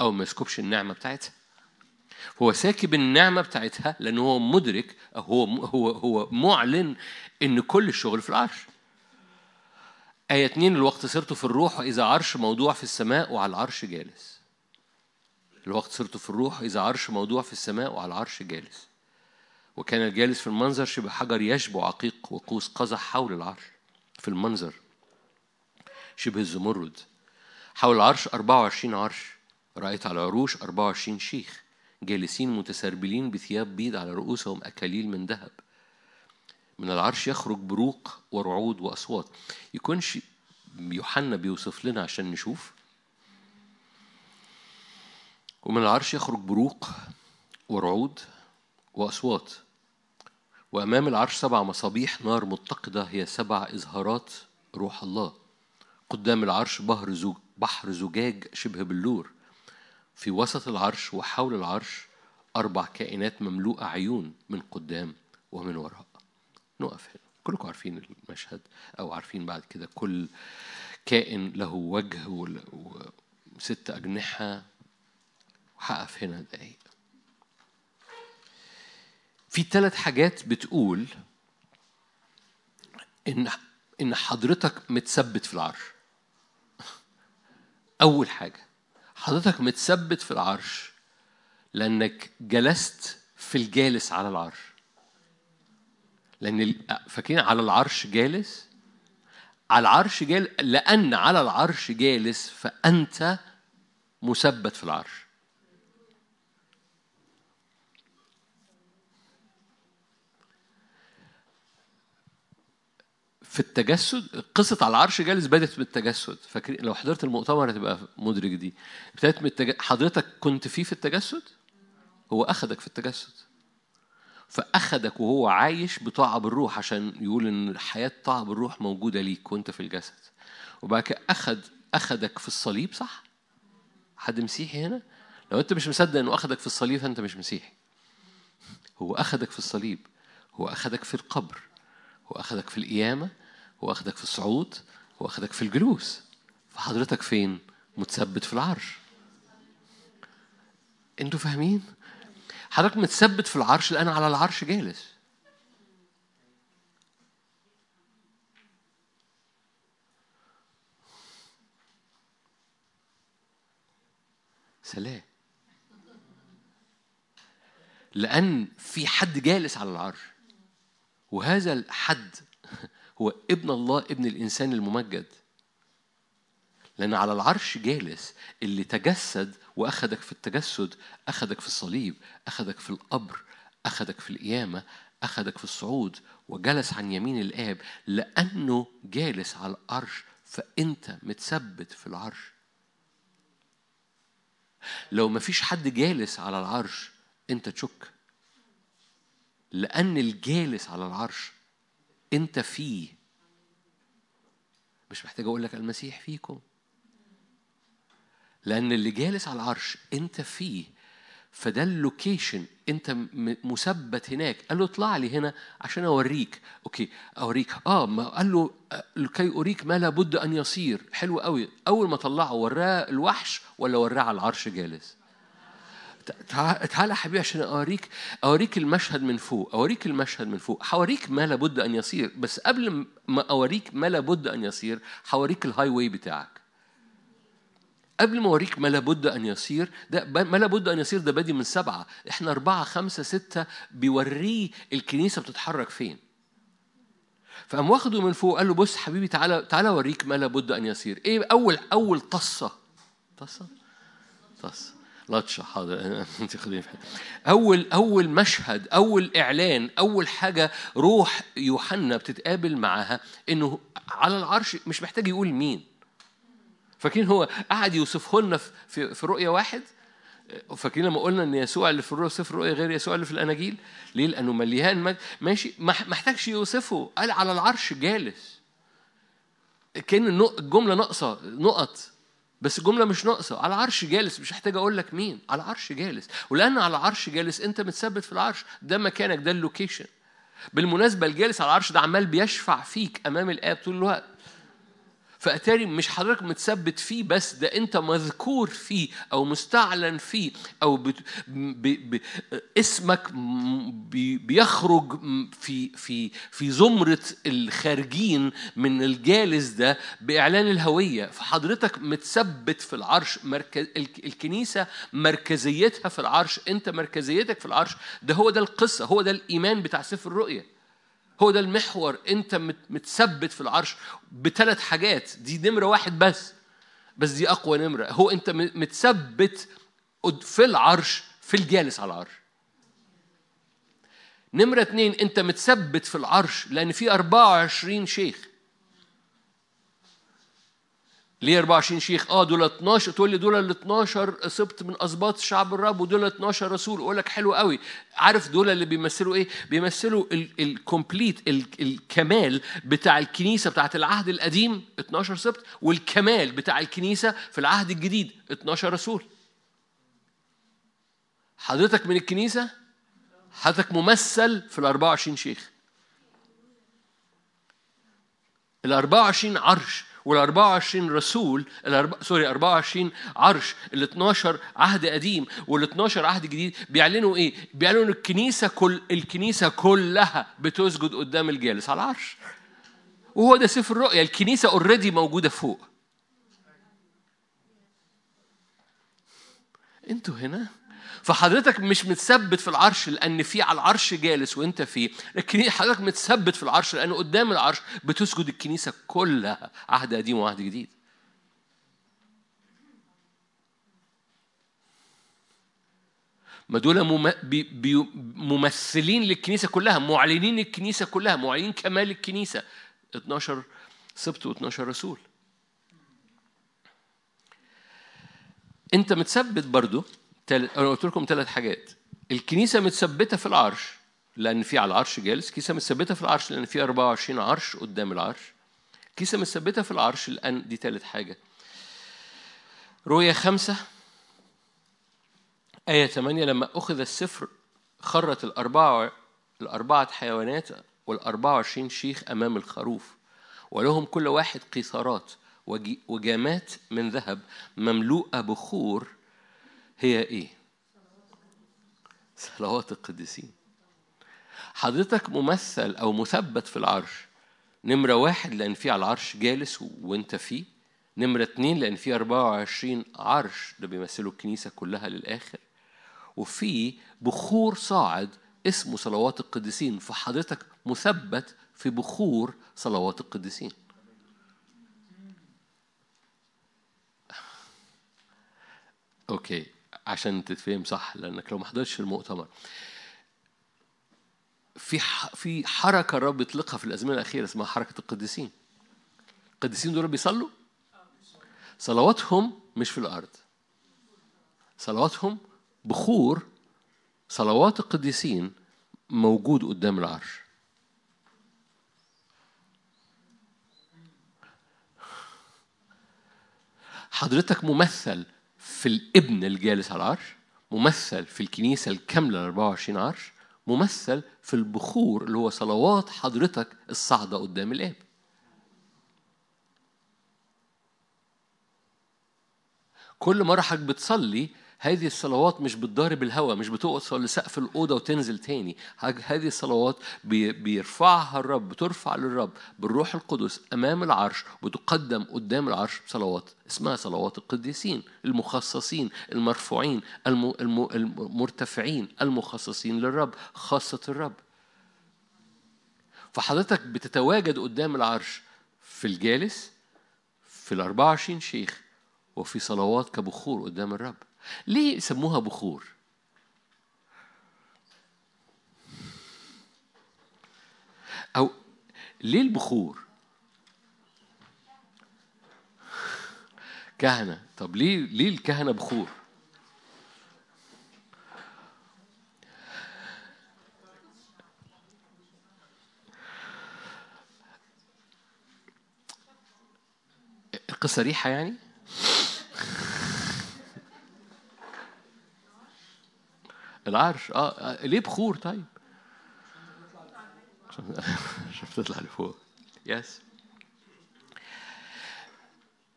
أو ما يسكبش النعمة بتاعتها. هو ساكب النعمة بتاعتها لأنه هو مدرك هو هو هو معلن إن كل الشغل في العرش. آية اتنين الوقت صرت في الروح وإذا عرش موضوع في السماء وعلى العرش جالس. الوقت صرت في الروح وإذا عرش موضوع في السماء وعلى العرش جالس. وكان الجالس في المنظر شبه حجر يشبع عقيق وقوس قزح حول العرش في المنظر شبه الزمرد. حول العرش 24 عرش رأيت على العروش 24 شيخ. جالسين متسربلين بثياب بيض على رؤوسهم أكاليل من ذهب. من العرش يخرج بروق ورعود وأصوات. يكونش يوحنا بيوصف لنا عشان نشوف. ومن العرش يخرج بروق ورعود وأصوات. وأمام العرش سبع مصابيح نار متقدة هي سبع إظهارات روح الله. قدام العرش بحر زجاج شبه بلور في وسط العرش وحول العرش أربع كائنات مملوءة عيون من قدام ومن وراء. نقف هنا. كلكم عارفين المشهد أو عارفين بعد كده كل كائن له وجه وست أجنحة. وهقف هنا دقايق في ثلاث حاجات بتقول إن إن حضرتك متثبت في العرش. أول حاجة حضرتك متثبت في العرش لأنك جلست في الجالس على العرش. لأن فاكرين على العرش جالس؟ على العرش جالس لأن على العرش جالس فأنت مثبت في العرش. في التجسد قصة على العرش جالس بدأت بالتجسد. فاكرين لو حضرت المؤتمر هتبقى مدرك دي. ابتدت من التج... حضرتك كنت فيه في التجسد؟ هو أخدك في التجسد. فأخدك وهو عايش بطاعة بالروح عشان يقول إن حياة طاعة بالروح موجودة ليك وأنت في الجسد. وبعد كده أخد أخدك في الصليب صح؟ حد مسيحي هنا؟ لو أنت مش مصدق إنه أخدك في الصليب فأنت مش مسيحي. هو أخدك في الصليب. هو أخدك في القبر. هو أخدك في القيامة. هو أخدك في الصعود هو أخدك في الجلوس. فحضرتك فين؟ متثبت في العرش. أنتوا فاهمين؟ حضرتك متثبت في العرش لأن على العرش جالس. سلام. لأن في حد جالس على العرش. وهذا الحد هو ابن الله ابن الإنسان الممجد. لأن على العرش جالس اللي تجسد وأخدك في التجسد أخدك في الصليب أخدك في القبر أخدك في القيامة أخدك في الصعود وجلس عن يمين الآب لأنه جالس على العرش فأنت متثبت في العرش. لو ما فيش حد جالس على العرش أنت تشك. لأن الجالس على العرش أنت فيه. مش محتاج أقول لك المسيح فيكم. لأن اللي جالس على العرش أنت فيه. فده ال location. انت مثبت هناك. قال له اطلع لي هنا عشان اوريك. okay. اوريك. آه ما قال له لكي أريك ما لابد أن يصير. حلو قوي. أول ما طلعه وراه الوحش ولا وراه على العرش جالس؟ تعال حبيبي عشان أوريك أوريك المشهد من فوق أوريك المشهد من فوق. هوريك ما لابد أن يصير بس قبل ما أوريك ما لابد أن يصير هوريك ال highway بتاعك. قبل ما أوريك ما لابد أن يصير ده ما لابد أن يصير ده بادي من سبعة. إحنا أربعة خمسة ستة بيوريه الكنيسة بتتحرك فين. فقام واخده من فوق قال له بص حبيبي تعالى تعالى أوريك ما لابد أن يصير. إيه أول أول بصة؟ طصة؟ طصة. لطشه حاضر أنت أول أول مشهد أول إعلان أول حاجة روح يوحنا بتتقابل معاها إنه على العرش مش محتاج يقول مين. فاكرين هو قعد يوصفه لنا في, في رؤية واحد؟ فاكرين لما قلنا إن يسوع اللي في سفر الرؤيا غير يسوع اللي في الأناجيل؟ ليه؟ لأنه مليان ماشي ما محتاجش يوصفه. قال على العرش جالس. كأن الجملة ناقصة نقط. بس الجملة مش ناقصة. على عرش جالس مش محتاج أقول لك مين. على عرش جالس. ولأن على عرش جالس أنت متثبت في العرش. ده مكانك ده ال location. بالمناسبة الجالس على العرش ده عمال بيشفع فيك أمام الآب طول الوقت. فأتاري مش حضرتك متثبت فيه بس ده أنت مذكور فيه أو مستعلن فيه أو بت... ب... ب... اسمك بي... بيخرج في في في زمرة الخارجين من الجالس ده بإعلان الهوية. فحضرتك متثبت في العرش مركز الكنيسة مركزيتها في العرش أنت مركزيتك في العرش. ده هو ده القصة هو ده الإيمان بتاع سفر الرؤية هو ده المحور. انت متثبت في العرش بثلاث حاجات. دي نمرة واحد بس. بس دي أقوى نمرة. هو انت متثبت في العرش في الجالس على العرش. نمرة اتنين انت متثبت في العرش لأن في 24 شيخ. ليه 24 شيخ؟ آه دول 12 تقول لي دول ال 12 سبط من أسباط شعب الرب ودول 12 رسول أقول لك حلو قوي عارف دول اللي بيمثلوا إيه؟ بيمثلوا الكومبليت الكمال بتاع الكنيسة بتاعت العهد القديم 12 سبط والكمال بتاع الكنيسة في العهد الجديد 12 رسول. حضرتك من الكنيسة حضرتك ممثل في ال 24 شيخ. ال 24 عرش وال 24 رسول. sorry 24 عرش ال 12 عهد قديم وال 12 عهد جديد بيعلنوا إيه؟ بيعلنوا إن الكنيسة كل الكنيسة كلها بتسجد قدام الجالس على العرش. وهو ده سفر الرؤيا الكنيسة already موجودة فوق. أنتوا هنا؟ فحضرتك مش متثبت في العرش لأن في على العرش جالس وأنت فيه لكن حضرتك متثبت في العرش لأن قدام العرش بتسجد الكنيسة كلها عهد قديم وعهد جديد. ما دول ممثلين للكنيسة كلها معلنين الكنيسة كلها معلنين كمال الكنيسة. 12 سبت و12 رسول. أنت متثبت برضو أنا قلت لكم ثلاث حاجات. الكنيسة متثبتة في العرش لأن في على العرش جالس. الكنيسه متثبتة في العرش لأن في 24 عرش قدام العرش. الكنيسه متثبتة في العرش لأن دي ثالث حاجة. رؤيا خمسة. آية 8 لما أخذ السفر خرت الأربعة الأربعة حيوانات والأربعة وعشرين شيخ أمام الخروف ولهم كل واحد قيثارات وجامات من ذهب مملوءة بخور هي إيه؟ صلوات القديسين. حضرتك ممثل أو مثبت في العرش. نمرة واحد لأن في على العرش جالس وأنت فيه. نمرة اتنين لأن في 24 عرش. ده بيمثلوا الكنيسة كلها للآخر. وفي بخور صاعد اسمه صلوات القديسين. فحضرتك مثبت في بخور صلوات القديسين. أوكي. عشان تتفهم صح لأنك لو ما حضرتش المؤتمر. في في حركة الرب يطلقها في الأزمنة الأخيرة اسمها حركة القديسين. القديسين دول بيصلوا؟ صلواتهم مش في الأرض. صلواتهم بخور صلوات القديسين موجود قدام العرش. حضرتك ممثل في الابن الجالس على العرش ممثل في الكنيسة الكاملة 24 عرش ممثل في البخور اللي هو صلوات حضرتك الصاعدة قدام الآب. كل مرة حضرتك بتصلي هذه الصلوات مش بتضارب الهواء مش بتوصل لسقف الأوضة وتنزل تاني. هذه الصلوات بيرفعها الرب بترفع للرب بالروح القدس أمام العرش وتقدم قدام العرش صلوات اسمها صلوات القديسين المخصصين المرفوعين المرتفعين المخصصين للرب خاصة الرب. فحضرتك بتتواجد قدام العرش في الجالس في ال 24 شيخ وفي صلوات كبخور قدام الرب. ليه يسموها بخور؟ أو ليه البخور؟ كهنة. طب ليه ليه الكهنة بخور؟ القصة ريحة يعني؟ العرش آه آه، ليه بخور؟ طيب؟ عشان تطلع لفوق. يس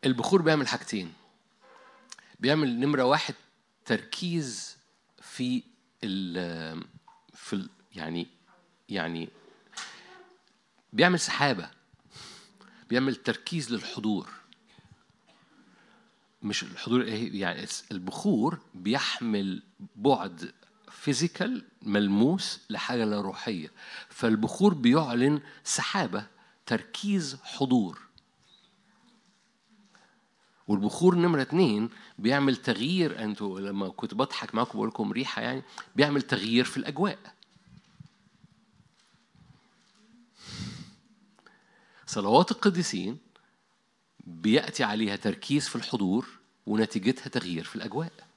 البخور بيعمل حاجتين. بيعمل نمرة واحد تركيز في ال في ال يعني يعني بيعمل سحابة. بيعمل تركيز للحضور. مش الحضور؟ يعني البخور بيحمل بعد فيزيكال ملموس لحاجة لا روحية. فالبخور بيعلن سحابة تركيز حضور. والبخور نمرة اتنين بيعمل تغيير أنتوا لما كنت بضحك معاكم بقول لكم ريحة يعني بيعمل تغيير في الأجواء. صلوات القديسين بيأتي عليها تركيز في الحضور ونتيجتها تغيير في الأجواء.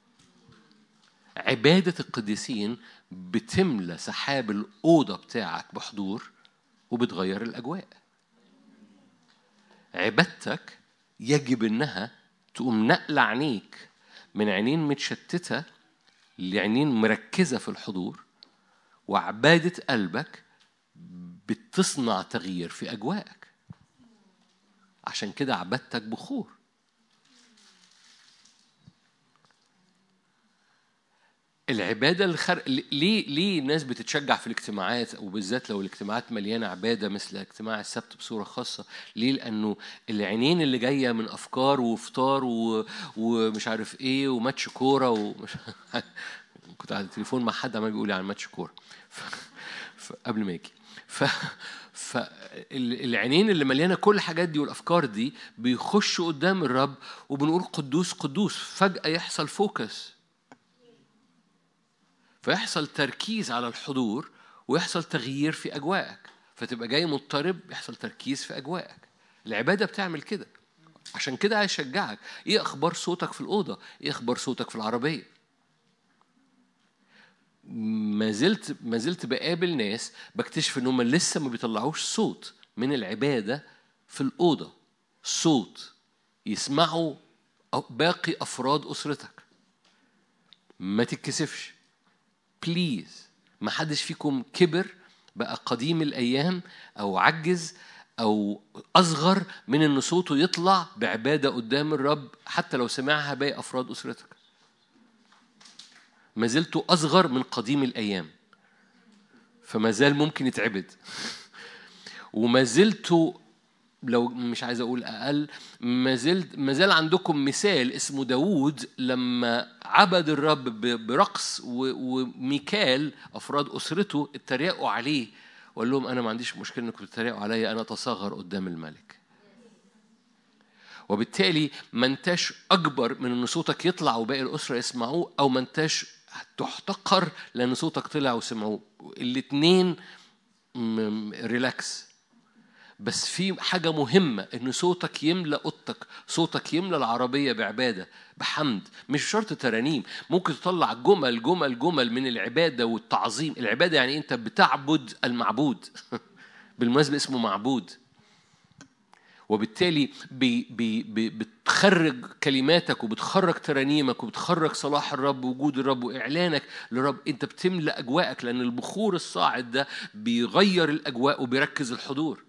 عبادة القديسين بتملى سحاب الأوضة بتاعك بحضور وبتغير الأجواء. عبادتك يجب إنها تقوم نقل عينيك من عينين متشتتة لعينين مركزة في الحضور وعبادة قلبك بتصنع تغيير في أجواءك. عشان كده عبادتك بخور. العبادة الخر... ليه ليه الناس بتتشجع في الاجتماعات وبالذات لو الاجتماعات مليانة عبادة مثل اجتماع السبت بصورة خاصة؟ ليه؟ لأنه العينين اللي جاية من أفكار وفطار و... ومش عارف إيه وماتش كورة ومش كنت على التليفون مع حد عمال بيقول عن ماتش كورة. ف... ف... قبل ما يجي. ف... فالعينين اللي مليانة كل الحاجات دي والأفكار دي بيخشوا قدام الرب وبنقول قدوس قدوس فجأة يحصل فوكس. فيحصل تركيز على الحضور ويحصل تغيير في أجواءك. فتبقى جاي مضطرب يحصل تركيز في أجواءك. العبادة بتعمل كده. عشان كده هيشجعك إيه أخبار صوتك في الأوضة؟ إيه أخبار صوتك في العربية؟ ما زلت ما زلت بقابل ناس بكتشف إن هم لسه ما بيطلعوش صوت من العبادة في الأوضة. صوت يسمعوا باقي أفراد أسرتك. ما تتكسفش. بليز ما حدش فيكم كبر بقى قديم الأيام أو عجز أو أصغر من إن صوته يطلع بعبادة قدام الرب حتى لو سمعها باقي أفراد أسرتك. ما زلت أصغر من قديم الأيام. فما زال ممكن يتعبد. وما زلت لو مش عايز أقول أقل ما زلت ما زال عندكم مثال اسمه داوود لما عبد الرب برقص وميكال أفراد أسرته اتريقوا عليه. وقال لهم أنا ما عنديش مشكلة إنكم تتريقوا عليا أنا أتصغر قدام الملك. وبالتالي ما انتاش أكبر من إن صوتك يطلع وباقي الأسرة يسمعوه أو ما انتاش تحتقر لأن صوتك طلع وسمعوه. الاثنين ريلاكس بس في حاجة مهمة إن صوتك يملأ أوضتك، صوتك يملأ العربية بعبادة، بحمد، مش شرط ترانيم، ممكن تطلع جمل جمل جمل من العبادة والتعظيم، العبادة يعني أنت بتعبد المعبود. بالمناسبة اسمه معبود. وبالتالي بي بي بي بتخرج كلماتك وبتخرج ترانيمك وبتخرج صلاح الرب ووجود الرب وإعلانك للرب أنت بتملأ أجواءك لأن البخور الصاعد ده بيغير الأجواء وبيركز الحضور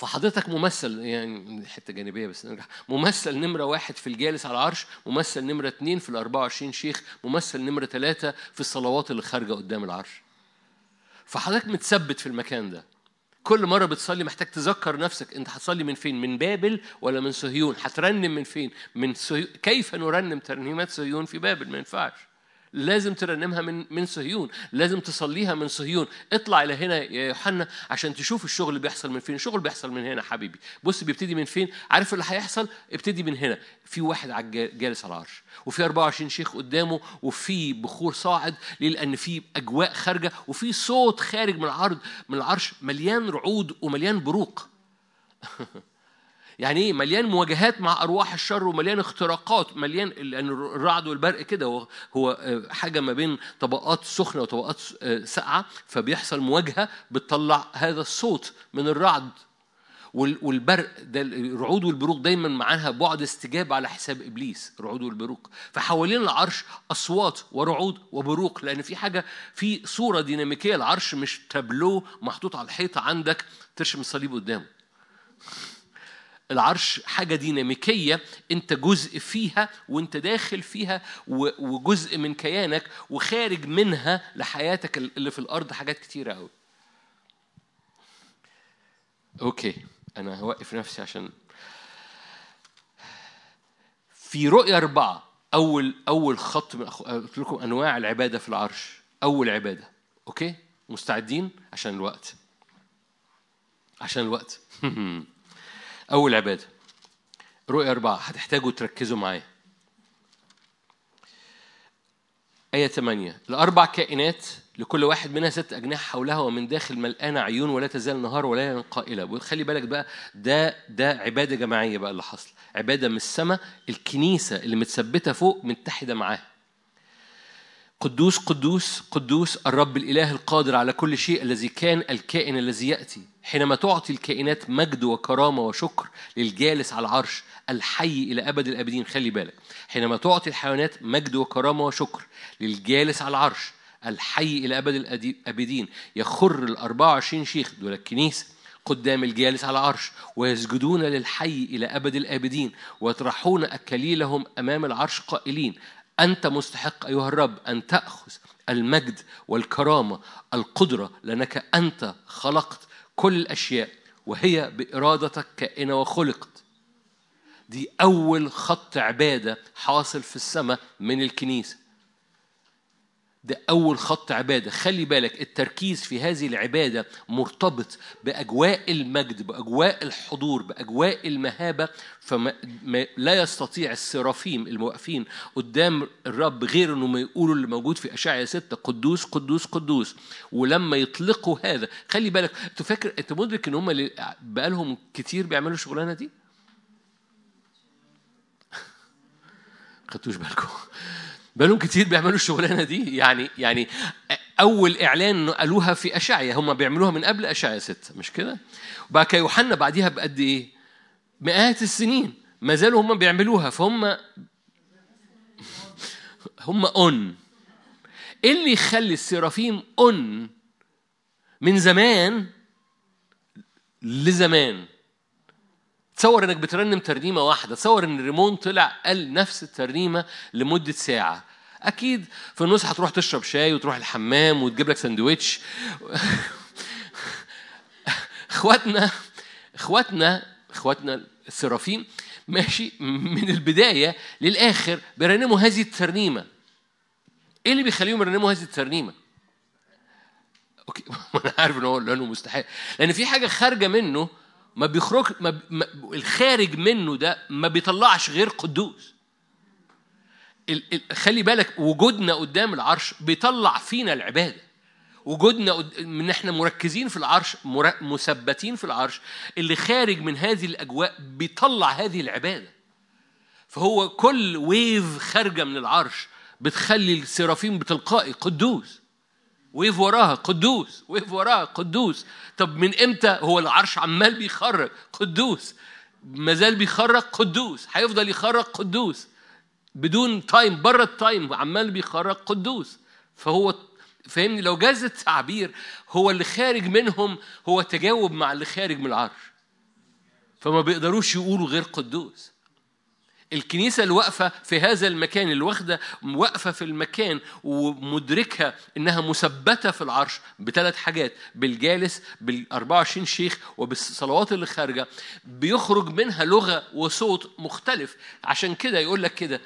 فحضرتك ممثل يعني حتة جانبيه بس نرجع ممثل نمرة واحد في الجالس على العرش ممثل نمرة اثنين في ال 24 شيخ ممثل نمرة ثلاثة في الصلوات اللي خارجة قدام العرش فحضرتك متثبت في المكان ده كل مرة بتصلي محتاج تذكر نفسك أنت هتصلي من فين؟ من بابل ولا من صهيون؟ هترنم من فين؟ من صهيون كيف نرنم ترنيمات صهيون في بابل؟ ما ينفعش. لازم ترنمها من من صهيون لازم تصليها من صهيون. اطلع إلى هنا يا يوحنا عشان تشوف الشغل اللي بيحصل من فين. الشغل بيحصل من هنا حبيبي. بص بيبتدي من فين؟ عارف اللي هيحصل؟ ابتدي من هنا. في واحد جالس على العرش وفي 24 شيخ قدامه وفي بخور صاعد ليه؟ لأن في أجواء خارجة وفي صوت خارج من العرض من العرش مليان رعود ومليان بروق. يعني إيه؟ مليان مواجهات مع أرواح الشر ومليان اختراقات مليان لأن الرعد والبرق كده. هو آه، حاجة ما بين طبقات سخنة وطبقات آه، ساقعة فبيحصل مواجهة بتطلع هذا الصوت من الرعد. وال- والبرق ده الرعود والبروق دايما معاها بعد استجابة على حساب إبليس الرعود والبروق. فحوالين العرش أصوات ورعود وبروق لأن في حاجة في صورة ديناميكية العرش مش تابلو محطوط على الحيطة عندك ترشم الصليب قدامه. العرش حاجة ديناميكية أنت جزء فيها وأنت داخل فيها وجزء من كيانك وخارج منها لحياتك اللي في الأرض حاجات كتيرة أوي. okay أنا هوقف نفسي عشان في رؤية أربعة أول أول خط من أخ- قلت لكم أنواع العبادة في العرش. أول عبادة أوكي؟ مستعدين؟ عشان الوقت. عشان الوقت. أول عبادة. رؤية أربعة. هتحتاجوا تركزوا معايا. آية 8 الأربع كائنات لكل واحد منها ست أجنحة حولها ومن داخل ملقانة عيون ولا تزال نهار ولا قائلة. خلي بالك بقى ده ده عبادة جماعية بقى اللي حصل. عبادة من السماء الكنيسة اللي متثبتة فوق متحدة معاها. قدوس قدوس قدوس الرب الإله القادر على كل شيء الذي كان الكائن الذي يأتي. حينما تعطي الكائنات مجد وكرامة وشكر للجالس على العرش الحي إلى أبد الآبدين خلي بالك. حينما تعطي الحيوانات مجد وكرامة وشكر للجالس على العرش الحي إلى أبد الآبدين يخر الأربعة وعشرين شيخ دول الكنيسة قدام الجالس على العرش ويسجدون للحي إلى أبد الآبدين ويطرحون أكاليلهم أمام العرش قائلين أنت مستحق أيها الرب أن تأخذ المجد والكرامة القدرة لأنك أنت خلقت كل الأشياء وهي بإرادتك كائنة وخلقت. دي أول خط عبادة حاصل في السماء من الكنيسة. ده أول خط عبادة. خلي بالك التركيز في هذه العبادة مرتبط بأجواء المجد بأجواء الحضور بأجواء المهابة. فما ما لا يستطيع السرافيم الموقفين قدام الرب غير انهم يقولوا اللي موجود في اشعياء ستة قدوس قدوس قدوس. ولما يطلقوا هذا خلي بالك أنت فاكر أنت مدرك إن هم بقالهم كتير بيعملوا الشغلانة دي؟ خدتوش بالكم. بقالهم كتير بيعملوا الشغلانة دي. يعني يعني أول إعلان قالوها في أشعيا. هم بيعملوها من قبل أشعيا ستة مش كده؟ وبعد كده يوحنا بعديها بقد إيه؟ مئات السنين. ما زالوا هم بيعملوها. فهم هم أون. إيه اللي يخلي السرافيم أون من زمان لزمان؟ تصور إنك بترنم ترنيمة واحدة تصور إن ريمون طلع قال نفس الترنيمة لمدة ساعة. أكيد في النص هتروح تشرب شاي وتروح الحمام وتجيب لك سندوتش إخواتنا إخواتنا إخواتنا السرافيم ماشي من البداية للآخر بيرنموا هذه الترنيمة. إيه اللي بيخليهم يرنموا هذه الترنيمة؟ okay أنا عارف إن هو لأنه مستحيل. لأن في حاجة خارجة منه ما بيخرج ما ما الخارج منه ده ما بيطلعش غير قدوس. ال ال خلي بالك وجودنا قدام العرش بيطلع فينا العبادة. وجودنا. من إحنا مركزين في العرش مر... مثبتين في العرش اللي خارج من هذه الأجواء بيطلع هذه العبادة. فهو كل wave خارجة من العرش بتخلي السرافيم بتلقائي قدوس. wave وراها قدوس wave وراها قدوس. طب من إمتى هو العرش عمال بيخرج؟ قدوس. مازال بيخرج قدوس. هيفضل يخرج قدوس. بدون time بره ال time عمال بيخرج قدوس. فهو فاهمني؟ لو جاز التعبير هو اللي خارج منهم هو تجاوب مع اللي خارج من العرش. فما بيقدروش يقولوا غير قدوس. الكنيسة اللي واقفة في هذا المكان اللي واخدة واقفة في المكان ومدركة إنها مثبتة في العرش بثلاث حاجات بالجالس بال 24 شيخ وبالصلوات اللي خارجة بيخرج منها لغة وصوت مختلف. عشان كده يقول لك كده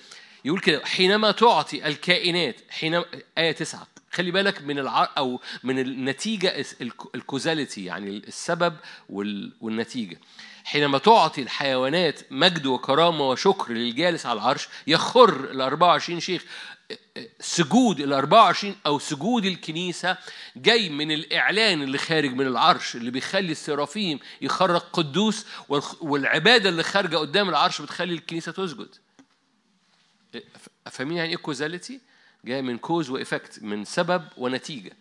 يقول كده حينما تعطي الكائنات حينما آية تسعة خلي بالك من الع... أو من النتيجة الكوزاليتي يعني السبب وال... حينما تعطي الحيوانات مجد وكرامة وشكر للجالس على العرش يخر ال 24 شيخ سجود ال 24 أو سجود الكنيسة جاي من الإعلان اللي خارج من العرش اللي بيخلي السرافيم يخرج قدوس والعبادة اللي خارجة قدام العرش بتخلي الكنيسة تسجد فاهمين يعني إيه causality؟ جاي من cause و effect من سبب ونتيجة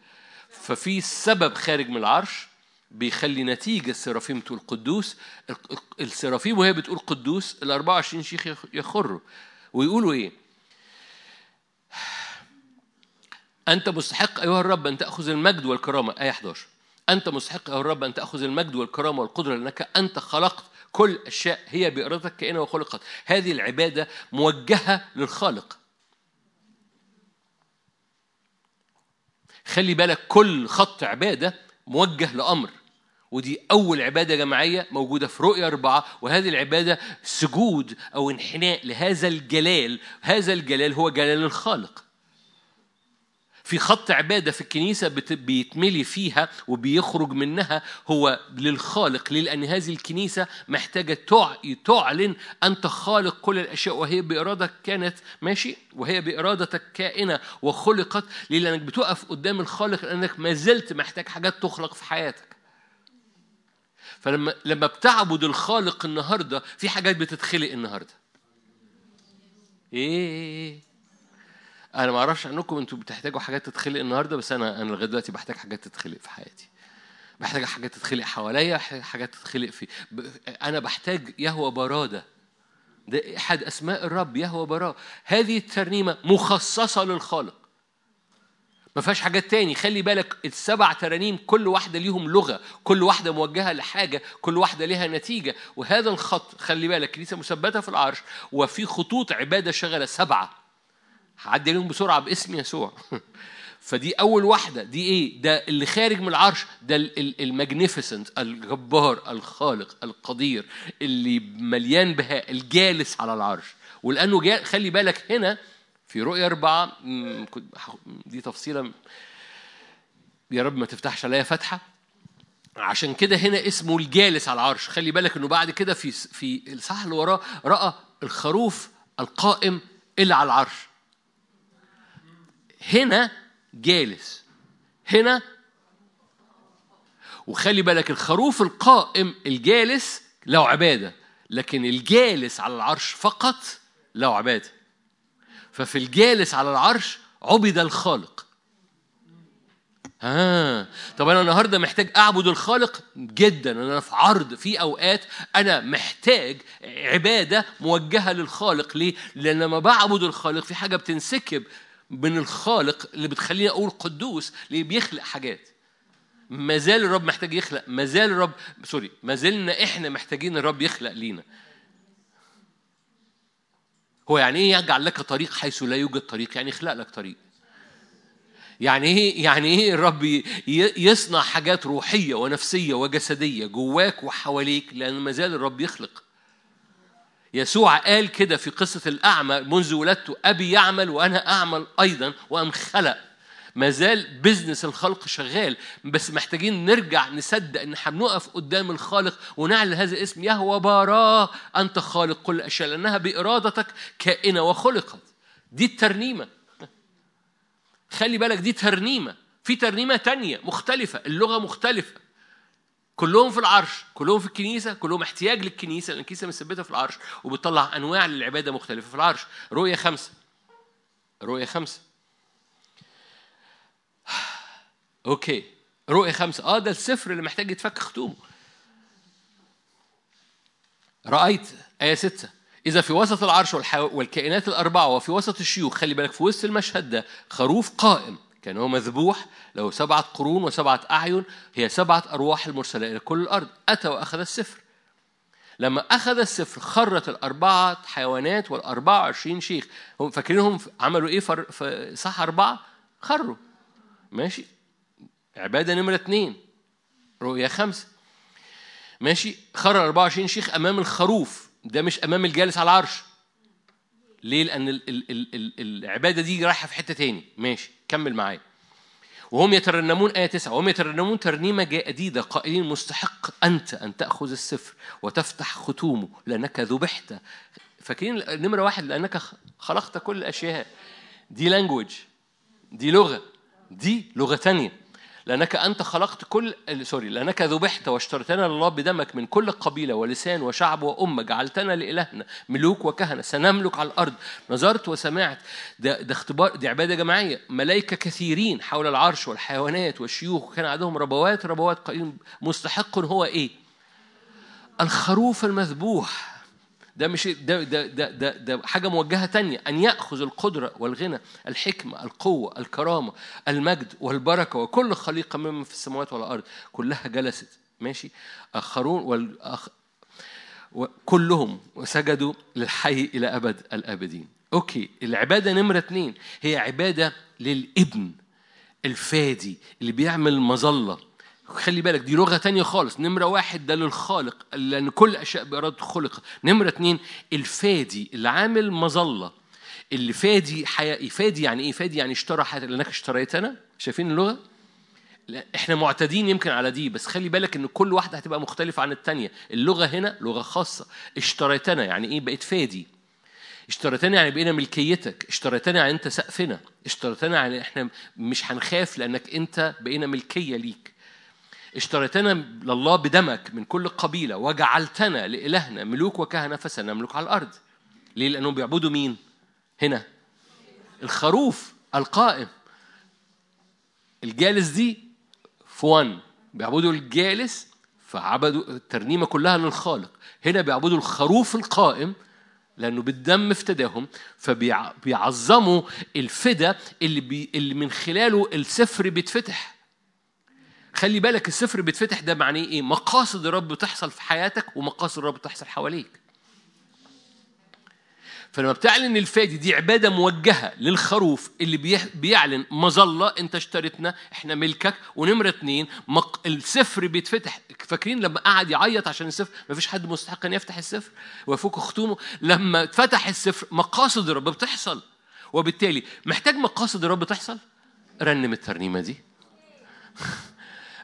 ففي سبب خارج من العرش بيخلي نتيجة السرافيم تقول قدوس. السرافيم وهي بتقول قدوس ال 24 شيخ يخروا. ويقولوا إيه؟ أنت مستحق أيها الرب أن تأخذ المجد والكرامة. آية 11 أنت مستحق أيها الرب أن تأخذ المجد والكرامة والقدرة لأنك أنت خلقت كل أشياء هي بإرادتك كائنة وخلقت. هذه العبادة موجهة للخالق. خلي بالك كل خط عبادة موجه لأمر. ودي أول عبادة جماعية موجودة في رؤية أربعة وهذه العبادة سجود أو انحناء لهذا الجلال هذا الجلال هو جلال الخالق في خط عبادة في الكنيسة بيتملي فيها وبيخرج منها هو للخالق؟ لأن هذه الكنيسة محتاجة تعلن أنت خالق كل الأشياء وهي بإرادتك كانت ماشي وهي بإرادتك كائنة وخلقت؟ لأنك بتقف قدام الخالق لأنك ما زلت محتاج حاجات تخلق في حياتك فلما لما بتعبد الخالق النهارده في حاجات بتتخلق النهارده. إيه. أنا ما أعرفش عنكم أنتوا بتحتاجوا حاجات تتخلق النهارده بس أنا أنا لغاية دلوقتي بحتاج حاجات تتخلق في حياتي. بحتاج حاجات تتخلق حواليا حاجات تتخلق في أنا بحتاج يهوى برادة. ده أحد أسماء الرب يهوى براه هذه الترنيمة مخصصة للخالق. ما فيهاش حاجات تاني. خلي بالك السبع ترانيم كل واحدة ليهم لغة كل واحدة موجهة لحاجة كل واحدة ليها نتيجة. وهذا الخط خلي بالك كنيسه مثبتة في العرش. وفي خطوط عبادة شغلة سبعة. هعدي عليهم بسرعة باسم يسوع. فدي أول واحدة. دي إيه؟ ده اللي خارج من العرش ده الماجنيفيسنت الجبار الخالق القدير اللي مليان بهاء الجالس على العرش. ولأنه جاء خلي بالك هنا في رؤيا أربعة دي تفصيلة يا رب ما تفتحش عليا فتحة. عشان كده هنا اسمه الجالس على العرش. خلي بالك إنه بعد كده في في الصح اللي وراه رأى الخروف القائم اللي على العرش. هنا جالس. هنا وخلي بالك الخروف القائم الجالس له عبادة لكن الجالس على العرش فقط له عبادة. ففي الجالس على العرش عبد الخالق. آه. طب أنا النهاردة محتاج أعبد الخالق جدا. أنا في عرض في أوقات أنا محتاج عبادة موجهة للخالق. ليه؟ لأن لما بعبد الخالق في حاجة بتنسكب من الخالق اللي بتخليني أقول قدوس اللي بيخلق حاجات. ما زال الرب محتاج يخلق. ما زال الرب سوري ما زلنا إحنا محتاجين الرب يخلق لينا. هو يعني إيه يجعل لك طريق حيث لا يوجد طريق؟ يعني يخلق لك طريق. يعني إيه يعني إيه الرب يصنع حاجات روحية ونفسية وجسدية جواك وحواليك؟ لأن ما زال الرب يخلق. يسوع قال كده في قصة الأعمى منذ ولدته أبي يعمل وأنا أعمل أيضا وأم خلق. ما زال بزنس الخلق شغال بس محتاجين نرجع نصدق إن بنقف قدام الخالق ونعلن هذا الاسم يهوى باراه أنت خالق كل الاشياء لأنها بإرادتك كائنة وخلقت. دي الترنيمة. خلي بالك دي ترنيمة. في ترنيمة تانية مختلفة اللغة مختلفة. كلهم في العرش كلهم في الكنيسة كلهم احتياج للكنيسة لأن الكنيسة مثبتة في العرش وبتطلع أنواع للعبادة مختلفة في العرش. رؤية خمسة. رؤية خمسة. أوكي. رؤية خمسة. آه ده السفر اللي محتاج يتفك ختومه رأيت آية ستة. إذا في وسط العرش والكائنات الأربعة وفي وسط الشيوخ خلي بالك في وسط المشهد ده خروف قائم. كان هو مذبوح له سبعة قرون وسبعة أعين. هي سبعة أرواح المرسلة إلى كل الأرض. أتى وأخذ السفر. لما أخذ السفر خرت الأربعة حيوانات والأربعة وعشرين شيخ. هم فاكرينهم عملوا إيه؟ في صح أربعة؟ خروا. ماشي. عبادة نمرة اتنين رؤية خمسة. ماشي؟ خرر 24 شيخ أمام الخروف. ده مش أمام الجالس على العرش. ليه؟ لأن ال ال ال ال العبادة دي رايحة في حتة تاني. ماشي كمل معايا. وهم يترنمون آية تسعة. وهم يترنمون ترنيمة جديدة. قائلين مستحق أنت أن تأخذ السفر وتفتح ختومه لأنك ذبحت فاكرين نمرة واحد؟ لأنك خلقت كل الأشياء. دي language دي لغة. دي لغة تانية. لأنك أنت خلقت كل sorry لأنك ذبحت واشتريتنا لله بدمك من كل قبيلة ولسان وشعب وأمة جعلتنا لإلهنا ملوك وكهنة سنملك على الأرض. نظرت وسمعت ده, ده اختبار دي عبادة جماعية. ملائكة كثيرين حول العرش والحيوانات والشيوخ وكان عندهم ربوات ربوات قائلين مستحق هو إيه؟ الخروف المذبوح. ده مش ده ده ده ده, ده حاجة موجهة تانية. أن يأخذ القدرة والغنى الحكمة القوة الكرامة المجد والبركة وكل خليقة مما في السماوات والأرض كلها جلست. ماشي؟ آخرون والأخ كلهم وسجدوا للحي إلى أبد الأبدين. أوكي العبادة نمرة اثنين هي عبادة للإبن الفادي اللي بيعمل مظلة. خلي بالك دي لغة تانية خالص. نمرة واحد ده للخالق لأن كل أشياء بإرادة خلق نمرة اتنين الفادي اللي عامل مظلة. اللي فادي حياتي فادي يعني إيه؟ فادي يعني اشترى حياتي لأنك اشتريتنا شايفين اللغة؟ لا إحنا معتادين يمكن على دي بس خلي بالك إن كل واحدة هتبقى مختلفة عن التانية. اللغة هنا لغة خاصة. اشتريتنا يعني إيه؟ بقيت فادي. اشتريتنا يعني بقينا ملكيتك. اشتريتنا يعني أنت سقفنا. اشتريتنا يعني إحنا مش هنخاف لأنك أنت بقينا ملكية ليك. اشتريتنا لله بدمك من كل قبيلة وجعلتنا لإلهنا ملوك وكهنة فسنملك على الأرض. ليه؟ لأنهم بيعبدوا مين؟ هنا. الخروف القائم. الجالس دي في وان بيعبدوا الجالس فعبدوا الترنيمة كلها للخالق. هنا بيعبدوا الخروف القائم لأنه بالدم افتداهم فبيعظموا الفدا اللي, بي اللي من خلاله السفر بيتفتح. خلي بالك السفر بيتفتح ده معناه إيه؟ مقاصد الرب بتحصل في حياتك ومقاصد الرب بتحصل حواليك. فلما بتعلن الفادي دي عبادة موجهة للخروف اللي بيعلن مظلة انت اشتريتنا إحنا ملكك ونمرة اتنين مق... السفر بيتفتح. فاكرين لما قعد يعيط عشان السفر؟ ما فيش حد مستحق إن يفتح السفر. ويفك ختومه لما اتفتح السفر مقاصد الرب بتحصل. وبالتالي محتاج مقاصد الرب تحصل؟ رنم الترنيمة دي.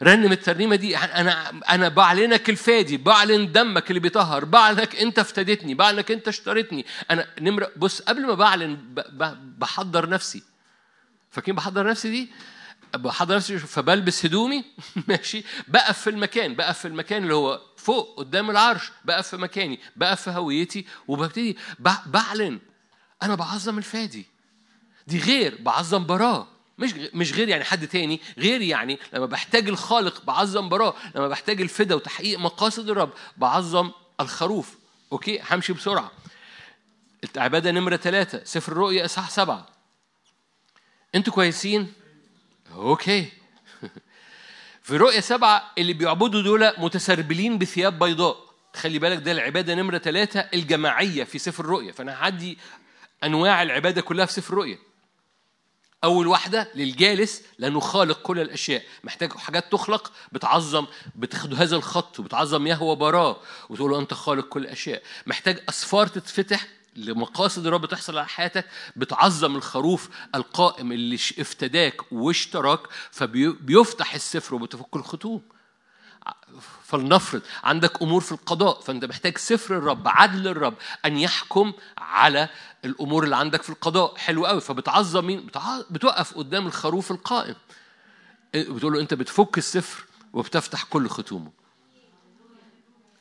رنم الترنيمة دي أنا أنا بعلنك الفادي بعلن دمك اللي بيطهر بعلنك أنت افتديتني بعلنك أنت اشتريتني. أنا نمرة بص قبل ما بعلن بحضر نفسي. فاكرين بحضر نفسي دي؟ بحضر نفسي فبلبس هدومي ماشي. بقف في المكان بقف في المكان اللي هو فوق قدام العرش بقف في مكاني بقف في هويتي وببتدي بعلن أنا بعظم الفادي. دي غير بعظم براه. مش مش غير يعني حد تاني غير يعني لما بحتاج الخالق بعظم براه لما بحتاج الفدا وتحقيق مقاصد الرب بعظم الخروف. okay؟ همشي بسرعة. العبادة نمرة ثلاثة سفر الرؤيا إصحاح سبعة. أنتوا كويسين؟ okay. في رؤيا سبعة اللي بيعبدوا دول متسربلين بثياب بيضاء. خلي بالك ده العبادة نمرة ثلاثة الجماعية في سفر الرؤيا. فأنا هعدي أنواع العبادة كلها في سفر الرؤيا. أول واحدة للجالس لأنه خالق كل الأشياء. محتاج حاجات تخلق بتعظم بتاخد هذا الخط وبتعظم يهوى براه وتقول له أنت خالق كل الأشياء. محتاج أسفار تتفتح لمقاصد الرب تحصل على حياتك بتعظم الخروف القائم اللي افتداك واشتراك فبيفتح السفر وبتفك الختوم. فلنفرض عندك أمور في القضاء فأنت محتاج سفر الرب عدل الرب أن يحكم على الأمور اللي عندك في القضاء. حلو قوي فبتعظم مين؟ بتوقف قدام الخروف القائم. بتقول له أنت بتفك السفر وبتفتح كل ختومه.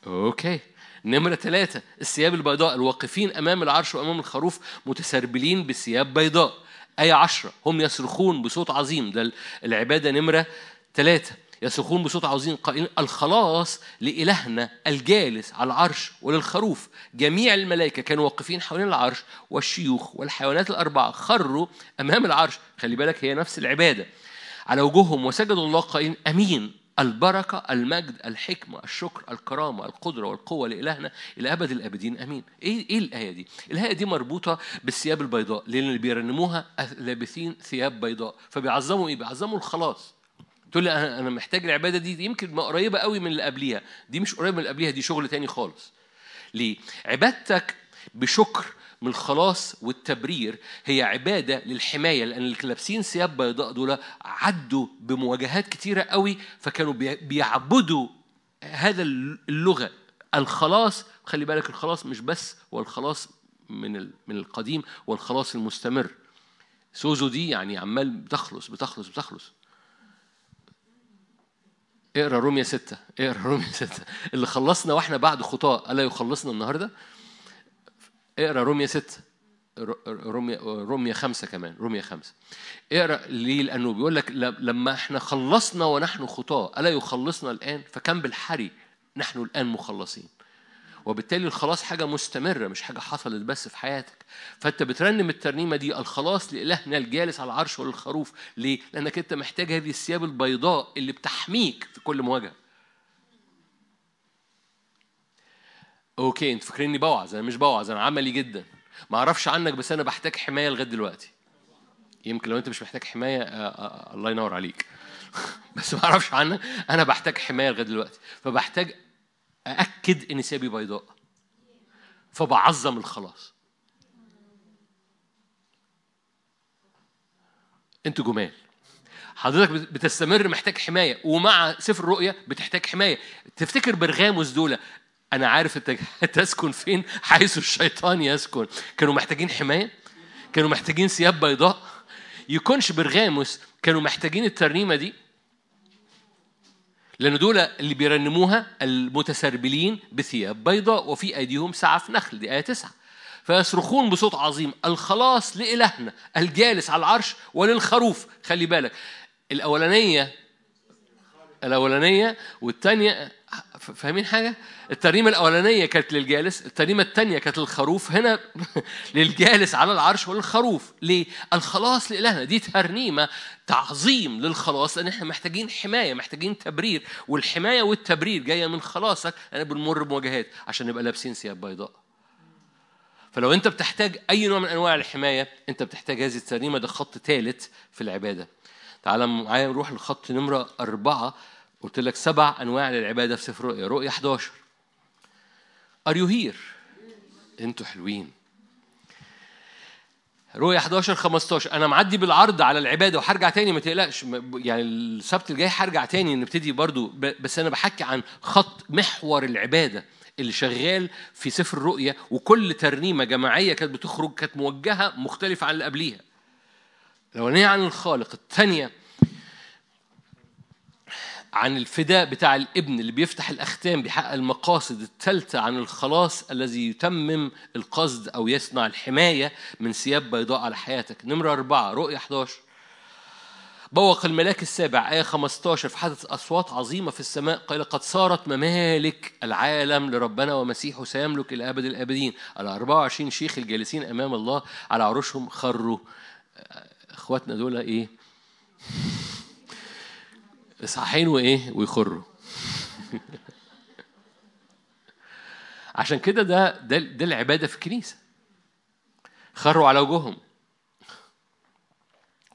أوكي. نمرة ثلاثة الثياب البيضاء. الواقفين أمام العرش وأمام الخروف متسربلين بثياب بيضاء. آية عشرة؟ هم يصرخون بصوت عظيم. ده العبادة نمرة ثلاثة يصرخون بصوت عظيم قائلين الخلاص لإلهنا الجالس على العرش وللخروف. جميع الملائكة كانوا واقفين حوالين العرش والشيوخ والحيوانات الأربعة خروا أمام العرش. خلي بالك هي نفس العبادة. على وجوههم وسجدوا الله قائلين أمين. البركة المجد الحكمة الشكر الكرامة القدرة والقوة لإلهنا إلى أبد الآبدين. أمين. إيه, إيه الآية دي؟ الآية دي مربوطة بالثياب البيضاء لأن اللي بيرنموها لابسين ثياب بيضاء. فبيعظموا إيه؟ بيعظموا الخلاص. تقول لي أنا محتاج العبادة دي يمكن ما قريبة قوي من اللي قبليها. دي مش قريبة من اللي قبليها دي شغل تاني خالص. ليه؟ عبادتك بشكر من الخلاص والتبرير هي عبادة للحماية لأن اللي لابسين ثياب بيضاء دول عدوا بمواجهات كتيرة قوي فكانوا بيعبدوا هذا اللغة. الخلاص خلي بالك الخلاص مش بس هو الخلاص من من القديم والخلاص المستمر. سوزو دي يعني عمال بتخلص بتخلص بتخلص. اقرأ رومية ستة اقرأ رومية ستة. اللي خلصنا وإحنا بعد خطاة ألا يخلصنا النهاردة؟ اقرأ رومية ستة. رومية رومية خمسة كمان رومية خمسة. اقرأ ليه لأنه بيقول لك لما إحنا خلصنا ونحن خطاة ألا يخلصنا الآن؟ فكم بالحري نحن الآن مخلصين. وبالتالي الخلاص حاجة مستمرة مش حاجة حصلت بس في حياتك. فأنت بترنم الترنيمة دي الخلاص لإلهنا الجالس على العرش والخروف. ليه؟ لأنك أنت محتاج هذه الثياب البيضاء اللي بتحميك في كل مواجهة. أوكي أنت فاكريني بوعظ. أنا مش بوعظ أنا عملي جدا. ما أعرفش عنك بس أنا بحتاج حماية لغاية دلوقتي. يمكن لو أنت مش محتاج حماية آآ آآ الله ينور عليك. بس ما أعرفش عنك أنا بحتاج حماية لغاية دلوقتي. فبحتاج أأكد إن ثيابي بيضاء. فبعظم الخلاص. أنتوا جمال. حضرتك بتستمر محتاج حماية. ومع سفر الرؤيا بتحتاج حماية. تفتكر برغاموس دول أنا عارف أنت تسكن فين حيث الشيطان يسكن. كانوا محتاجين حماية؟ كانوا محتاجين ثياب بيضاء؟ يكونش برغاموس كانوا محتاجين الترنيمة دي؟ لأن دول اللي بيرنموها المتسربلين بثياب بيضاء وفي أيديهم سعف نخل دي آية تسعة. فيصرخون بصوت عظيم الخلاص لإلهنا الجالس على العرش وللخروف. خلي بالك الأولانية الأولانية والثانية فاهمين حاجة؟ الترنيمة الأولانية كانت للجالس، الترنيمة الثانية كانت للخروف، هنا للجالس على العرش وللخروف، ليه؟ الخلاص لإلهنا، دي ترنيمة تعظيم للخلاص لأن إحنا محتاجين حماية، محتاجين تبرير، والحماية والتبرير جاية من خلاصك، أنا بنمر بمواجهات عشان نبقى لابسين ثياب بيضاء. فلو أنت بتحتاج أي نوع من أنواع الحماية، أنت بتحتاج هذه الترنيمة ده خط ثالث في العبادة. تعال معايا نروح لخط نمرة أربعة. قلت لك سبع أنواع للعبادة في سفر رؤيا. رؤيا 11 are you here أنتوا حلوين. رؤيا 11 15 أنا معدي بالعرض على العبادة وهرجع تاني ما تقلقش. يعني السبت الجاي هرجع تاني نبتدي برضو. بس أنا بحكي عن خط محور العبادة اللي شغال في سفر الرؤيا وكل ترنيمة جماعية كانت بتخرج كانت موجهة مختلفة عن اللي قبليها. الأولانية عن الخالق الثانية عن الفداء بتاع الابن اللي بيفتح الأختام بيحقق المقاصد الثالثة عن الخلاص الذي يتمم القصد أو يصنع الحماية من ثياب بيضاء على حياتك. نمرة أربعة رؤية 11 بوق الملاك السابع آية 15 فحدث أصوات عظيمة في السماء قال قد صارت ممالك العالم لربنا ومسيحه سيملك إلى أبد الآبدين. على 24 شيخ الجالسين أمام الله على عروشهم خروا. إخواتنا دول إيه؟ اصحاحين وايه؟ ويخروا. عشان كده ده ده ده العبادة في الكنيسة. خروا على وجوههم.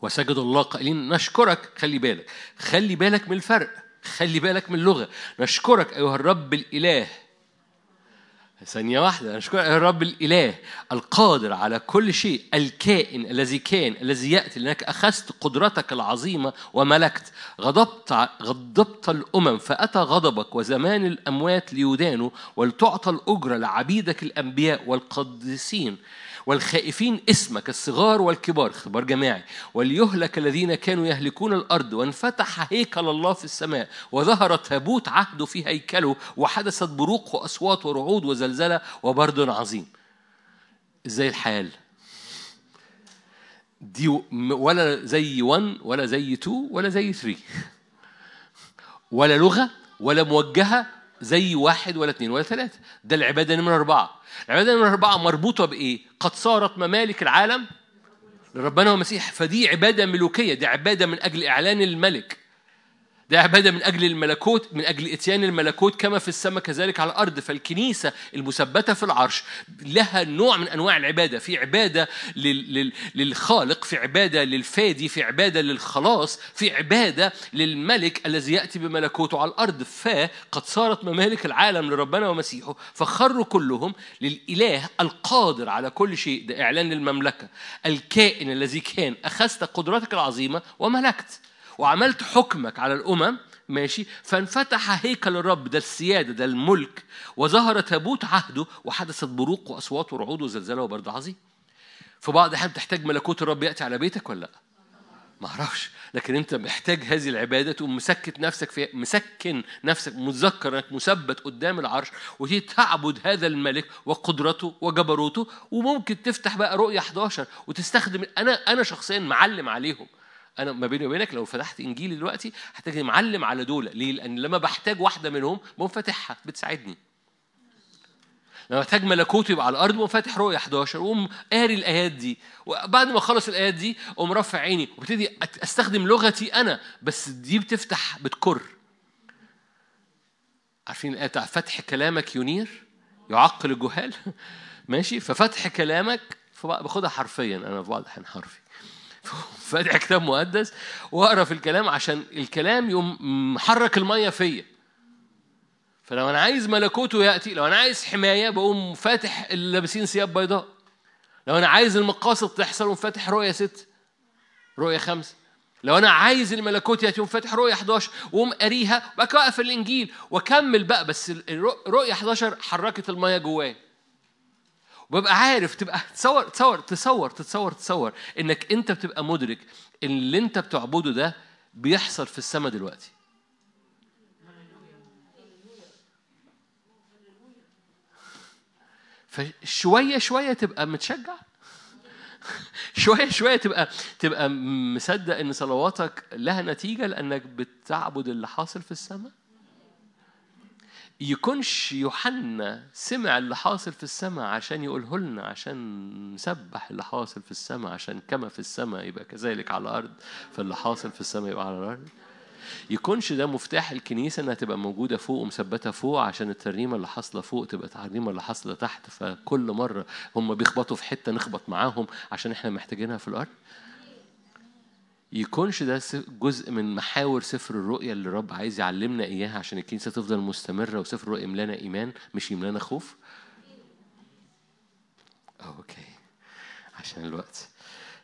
وسجدوا الله قائلين نشكرك خلي بالك. خلي بالك من الفرق. خلي بالك من اللغة. نشكرك أيها الرب الإله. ثانية واحدة نشكر الرب الإله القادر على كل شيء الكائن الذي كان الذي يأتي لأنك أخذت قدرتك العظيمة وملكت. غضبت غضبت الأمم فأتى غضبك وزمان الأموات ليدانوا ولتعطى الأجرة لعبيدك الأنبياء والقديسين. والخائفين اسمك الصغار والكبار اختبار جماعي. وليهلك الذين كانوا يهلكون الأرض وانفتح هيكل الله في السماء وظهر تابوت عهده في هيكله وحدثت بروق وأصوات ورعود وزلزلة وبرد عظيم. إزاي الحال؟ دي ولا زي 1 ولا زي 2 ولا زي 3 ولا لغة ولا موجهة زي واحد ولا اثنين ولا ثلاثة ده العبادة نمرة أربعة. العبادة نمرة أربعة مربوطة بإيه؟ قد صارت ممالك العالم لربنا ومسيح فدي عبادة ملوكية. دي عبادة من أجل إعلان الملك. ده عبادة من أجل الملكوت من أجل إتيان الملكوت كما في السماء كذلك على الأرض. فالكنيسة المثبتة في العرش لها نوع من أنواع العبادة. في عبادة للخالق في عبادة للفادي في عبادة للخلاص في عبادة للملك الذي يأتي بملكوته على الأرض. فقد صارت ممالك العالم لربنا ومسيحه فخروا كلهم للإله القادر على كل شيء. ده إعلان المملكة الكائن الذي كان أخذت قدرتك العظيمة وملكت. وعملت حكمك على الأمم ماشي؟ فانفتح هيكل الرب ده السيادة ده الملك وظهر تابوت عهده وحدثت بروق وأصوات ورعود وزلزال وبرد عظيم. في بعض الأحيان تحتاج ملكوت الرب يأتي على بيتك ولا؟ لا؟ ما أعرفش. لكن أنت محتاج هذه العبادة تقوم مسكت نفسك في مسكن نفسك متذكر إنك مثبت قدام العرش وتيجي تعبد هذا الملك وقدرته وجبروته وممكن تفتح بقى رؤية 11 وتستخدم أنا أنا شخصيا معلم عليهم. أنا ما بيني وبينك لو فتحت انجيلي دلوقتي هتجي معلم على دول ليه؟ لأن لما بحتاج واحدة منهم بقوم فاتحها بتساعدني. لما محتاج ملكوت يبقى على الأرض فاتح رؤيا 11 وقوم قاري الآيات دي. وبعد ما أخلص الآيات دي أقوم رافع عيني وابتدي أستخدم لغتي أنا. بس دي بتفتح بتكر. عارفين الآية بتاع فتح كلامك ينير؟ يعقل الجهال؟ ماشي. ففتح كلامك باخدها حرفيا. أنا في بعض الاحيان حرفي. فاتح كتاب مقدس واقرا في الكلام عشان الكلام يقوم محرك المية فيا. فلو أنا عايز ملكوته يأتي لو أنا عايز حماية بقوم فاتح اللي لابسين ثياب بيضاء. لو أنا عايز المقاصد تحصل قوم فاتح رؤية ست رؤية خمسه لو أنا عايز الملكوت يأتي قوم فاتح رؤية 11 وقوم قاريها وبعد كده أقفل الإنجيل وأكمل بقى. بس رؤيه 11 حركت المية جوايا. وببقى عارف تبقى تصور تصور تصور تصور تصور إنك أنت بتبقى مدرك إن اللي أنت بتعبده ده بيحصل في السماء دلوقتي. فشوية شوية تبقى متشجع. شوية شوية تبقى تبقى مصدق إن صلواتك لها نتيجة لأنك بتعبد اللي حاصل في السماء. يكونش يوحنا سمع اللي حاصل في السماء عشان يقوله لنا عشان نسبح اللي حاصل في السماء عشان كما في السماء يبقى كذلك على الأرض فاللي حاصل في السماء يبقى على الأرض. يكونش ده مفتاح الكنيسة إنها تبقى موجودة فوق ومثبتة فوق عشان الترنيمة اللي حاصلة فوق تبقى الترنيمة اللي حاصلة تحت فكل مرة هم بيخبطوا في حتة نخبط معاهم عشان إحنا محتاجينها في الأرض. يكونش ده جزء من محاور سفر الرؤيا اللي الرب عايز يعلمنا إياها عشان الكنيسة تفضل مستمرة وسفر الرؤيا يملأنا إيمان مش يملأنا خوف؟ okay. عشان الوقت.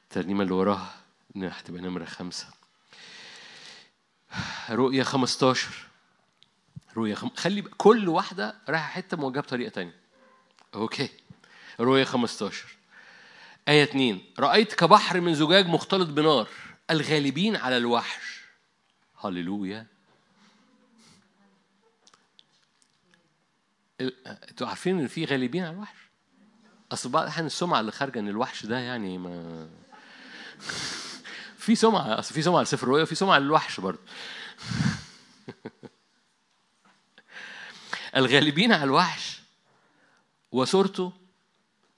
الترنيمة اللي وراها هتبقى نمرة خمسة. رؤية 15 رؤية خم... خلي كل واحدة رايحة حتة موجهة بطريقة تانية. okay. رؤية 15 آية 2 رأيت كبحر من زجاج مختلط بنار. الغالبين على الوحش. هللويا. أنتوا عارفين إن في غالبين على الوحش؟ أصل بعض الاحيان السمعة اللي خارجة إن الوحش ده يعني ما في سمعة أصل في سمعة لسفر الرؤيا وفي سمعة للوحش برضه. الغالبين على الوحش وصورته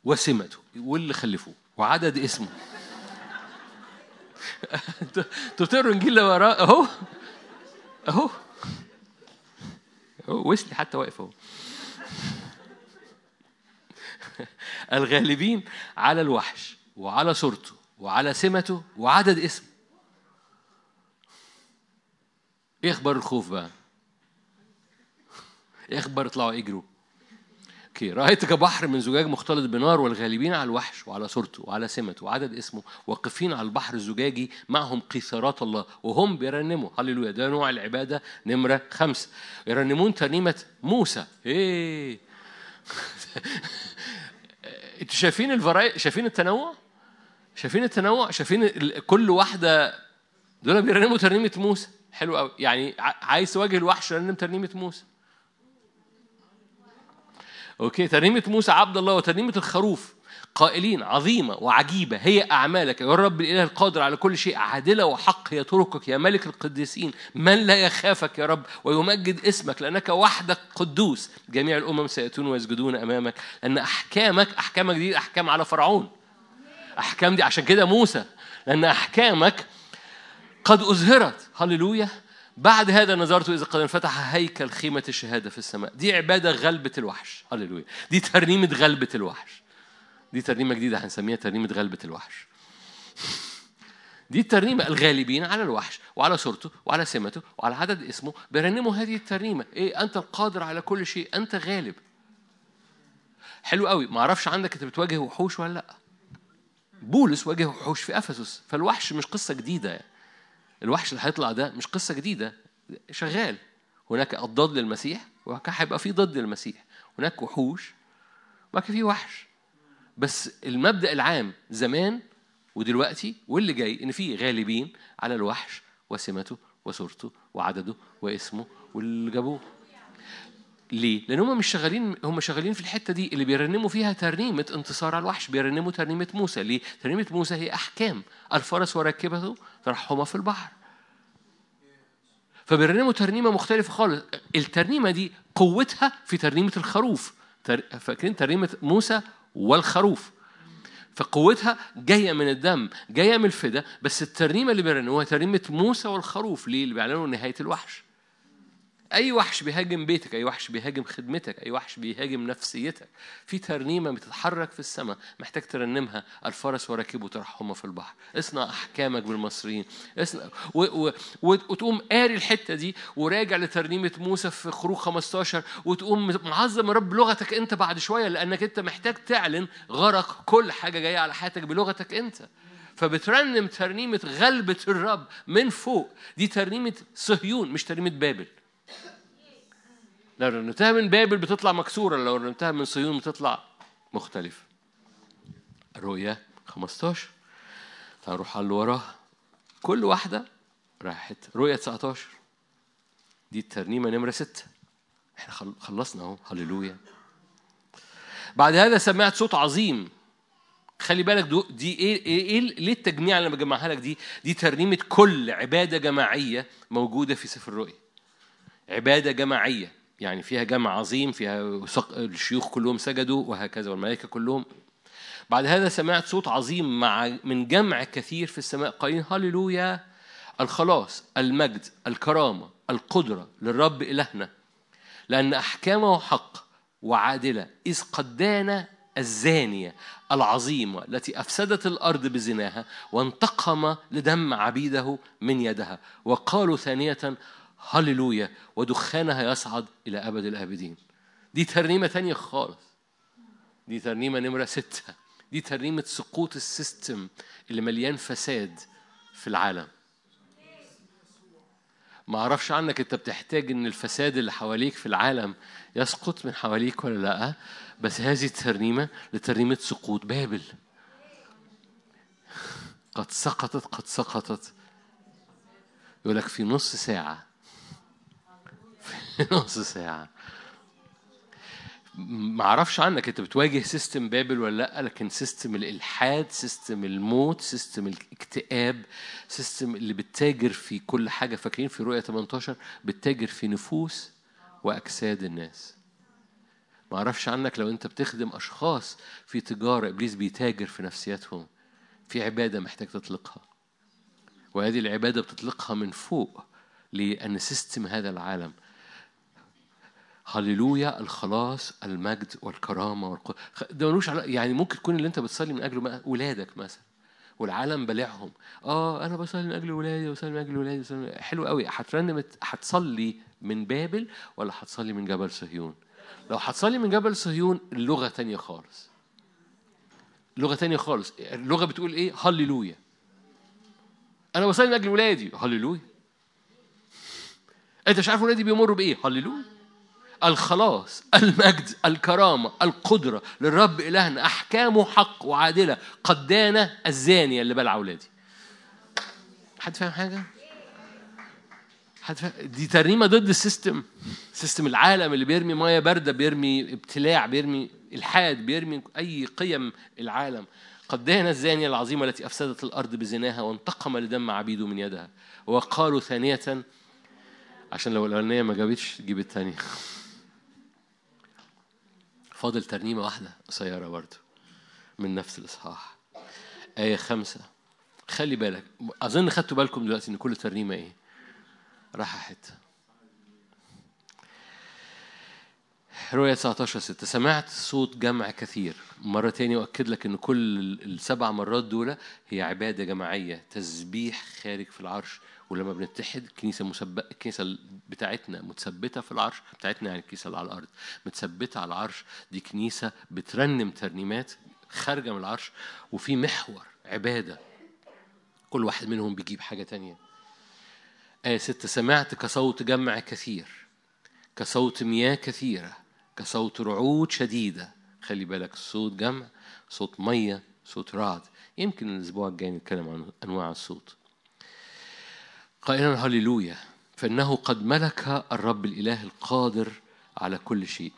وسمته واللي خلفوه وعدد اسمه. أنتوا بتقروا انجيل وراه أهو. أهو. ويسلي حتى واقف أهو. الغالبين على الوحش وعلى صورته وعلى سمته وعدد اسمه. إيه أخبار الخوف بقى؟ إيه أخبار اطلعوا اجروا okay. رايت كبحر من زجاج مختلط بنار والغالبين على الوحش وعلى صورته وعلى سمته وعدد اسمه واقفين على البحر الزجاجي معهم قيثارات الله وهم بيرنموا. هللويا. ده نوع العبادة نمرة خمسة. يرنمون ترنيمة موسى. إيه. أنتوا شايفين الفراي شايفين التنوع؟ شايفين التنوع؟ شايفين كل واحدة دول بيرنموا ترنيمة موسى؟ حلو قوي يعني عايز تواجه الوحش رنم ترنيمة موسى؟ أوكي؟ ترنيمة موسى عبد الله وترنيمة الخروف قائلين عظيمة وعجيبة هي أعمالك. يا رب الإله القادر على كل شيء عادلة وحق هي طرقك يا ملك القديسين من لا يخافك يا رب؟ ويمجد اسمك لأنك وحدك قدوس. جميع الأمم سيأتون ويسجدون أمامك لأن أحكامك أحكامك دي أحكام على فرعون. أحكام دي عشان كده موسى لأن أحكامك قد أظهرت هللويا. بعد هذا نظرت إذا قد انفتح هيكل خيمة الشهادة في السماء. دي عبادة غلبة الوحش. هللويا. دي ترنيمة غلبة الوحش. دي ترنيمة جديدة هنسميها ترنيمة غلبة الوحش. دي الترنيمة الغالبين على الوحش وعلى صورته وعلى سمته وعلى عدد اسمه بيرنموا هذه الترنيمة. إيه أنت القادر على كل شيء أنت غالب. حلو قوي. ما أعرفش عندك أنت بتواجه وحوش ولا لأ. بولس واجه وحوش في أفسس. فالوحش مش قصة جديدة يعني. الوحش اللي هيطلع ده مش قصة جديدة شغال. هناك اضداد للمسيح وهيبقى في ضد للمسيح. هناك وحوش وبعد في وحش. بس المبدأ العام زمان ودلوقتي واللي جاي إن في غالبين على الوحش وسمته وصورته وعدده واسمه واللي جابوه. ليه؟ لأن هم مش شغالين هم شغالين في الحتة دي اللي بيرنموا فيها ترنيمة انتصار على الوحش بيرنموا ترنيمة موسى. ليه؟ ترنيمة موسى هي أحكام. الفرس وراكبته ترحهما في البحر. فبيرنموا ترنيمة مختلفة خالص. الترنيمة دي قوتها في ترنيمة الخروف. فاكرين ترنيمة موسى والخروف؟ فقوتها جاية من الدم جاية من الفدا بس الترنيمة اللي بيرنموها ترنيمة موسى والخروف. ليه؟ اللي بيعلنوا نهاية الوحش. أي وحش بيهاجم بيتك أي وحش بيهاجم خدمتك أي وحش بيهاجم نفسيتك. في ترنيمة بتتحرك في السماء محتاج ترنمها. الفرس وراكبه ترحمه في البحر. اصنع أحكامك بالمصريين. اصنع و... و... وتقوم قاري الحتة دي وراجع لترنيمة موسى في خروج 15 وتقوم معظم رب لغتك أنت بعد شوية لأنك أنت محتاج تعلن غرق كل حاجة جاية على حياتك بلغتك أنت. فبترنم ترنيمة غلبة الرب من فوق. دي ترنيمة صهيون مش ترنيمة بابل. لو رنمتها من بابل بتطلع مكسورة لو رنمتها من صهيون بتطلع مختلفة رؤية 15 تعال نروح على اللي وراها كل واحدة راحت. رؤية 19 دي الترنيمة نمرة 6 إحنا خلصنا أهو. هللويا. بعد هذا سمعت صوت عظيم. خلي بالك دي إيه إيه, إيه ليه التجميع اللي أنا بجمعها لك دي؟ دي ترنيمة كل عبادة جماعية موجودة في سفر الرؤيا عبادة جماعية. يعني فيها جمع عظيم فيها الشيوخ كلهم سجدوا وهكذا والملائكة كلهم. بعد هذا سمعت صوت عظيم مع من جمع كثير في السماء قائلين هللويا الخلاص المجد الكرامة القدرة للرب إلهنا. لأن أحكامه حق وعادلة إذ قد دان الزانية العظيمة التي أفسدت الأرض بزناها وانتقم لدم عبيده من يدها. وقالوا ثانية هللويا ودخانها يصعد إلى أبد الآبدين. دي ترنيمة تانية خالص. دي ترنيمة نمرة ستة. دي ترنيمة سقوط السيستم اللي مليان فساد في العالم. ما أعرفش عنك أنت بتحتاج إن الفساد اللي حواليك في العالم يسقط من حواليك ولا لأ بس هذه الترنيمة لترنيمة سقوط بابل. قد سقطت قد سقطت. يقول لك في نص ساعة نص ساعة. ما أعرفش عنك انت بتواجه system بابل ولا لأ لكن system الإلحاد system الموت system الاكتئاب system اللي بتتاجر في كل حاجة. فاكرين في رؤية 18 بتتاجر في نفوس وأجساد الناس. ما أعرفش عنك لو انت بتخدم أشخاص في تجارة إبليس بيتاجر في نفسياتهم. في عبادة محتاج تطلقها. وهذه العبادة بتطلقها من فوق لأن system هذا العالم هللويا الخلاص المجد والكرامة والقدره ده ملوش يعني ممكن تكون اللي انت بتصلي من اجله ولادك مثلا والعالم بلعهم. آه أنا بصلي من أجل ولادي وبصلي من أجل ولادي وصلي حلو قوي. هترنم هتصلي من بابل ولا هتصلي من جبل صهيون؟ لو هتصلي من جبل صهيون اللغة تانية خالص. لغة تانية خالص. اللغة بتقول إيه؟ هللويا. أنا بصلي من أجل ولادي. هللويا. أنت مش عارف ولادي بيمروا بإيه؟ هللويا. الخلاص المجد الكرامة القدرة للرب إلهنا أحكامه حق وعادلة قد دان الزانية اللي بلع أولادي. حد فاهم حاجة؟ حد فاهم؟ دي ترنيمة ضد ال system. system العالم اللي بيرمي مية باردة بيرمي ابتلاع بيرمي إلحاد بيرمي أي قيم العالم. قد دان الزانية العظيمة التي أفسدت الأرض بزناها وانتقم لدم عبيده من يدها. وقالوا ثانية عشان لو الأولانية ما جابتش تجيب الثانية. فاضل ترنيمة واحدة؟ قصيرة برضه. من نفس الإصحاح. آية خمسة. خلي بالك. أظن خدتوا بالكم دلوقتي إن كل ترنيمة إيه؟ راحة حتة. رؤية 19 6 سمعت صوت جمع كثير. مرة تاني أؤكد لك إن كل السبع مرات دول هي عبادة جماعية تسبيح خارج في العرش ولما بنتحد الكنيسة مسبق الكنيسة بتاعتنا متثبتة في العرش بتاعتنا يعني الكنيسة اللي على الأرض متثبتة على العرش دي كنيسة بترنم ترنيمات خارجة من العرش وفي محور عبادة. كل واحد منهم بيجيب حاجة تانية. آية ستة سمعت كصوت جمع كثير كصوت مياه كثيرة كصوت رعود شديدة. خلي بالك صوت جمع صوت مية صوت رعد. يمكن الأسبوع الجاي نتكلم عن أنواع الصوت. قائلا هللويا فإنه قد ملك الرب الإله القادر على كل شيء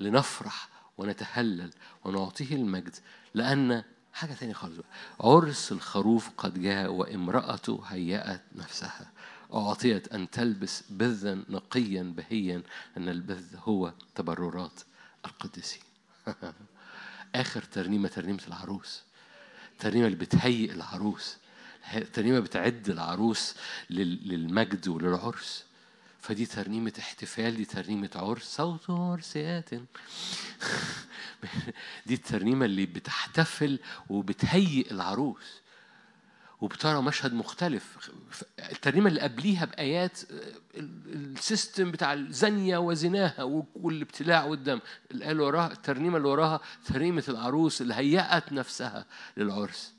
لنفرح ونتهلل ونعطيه المجد لأن حاجة تانية خالص بقى. عرس الخروف قد جاء وامرأته هيأت نفسها أعطيت أن تلبس بذا نقيا بهيا أن البذ هو تبررات القديسين آخر ترنيمة ترنيمة العروس الترنيمة اللي بتهيئ العروس الترنيمة بتعد العروس لل- للمجد وللعرس. فدي ترنيمة احتفال دي ترنيمة عرس. صوت عرسيات دي الترنيمة اللي بتحتفل وبتهيئ العروس. وبترى مشهد مختلف. الترنيمة اللي قبليها بآيات ال- السيستم بتاع الزانية وزناها والابتلاع والدم. اللي وراها الترنيمة اللي وراها ترنيمة العروس اللي هيأت نفسها للعرس.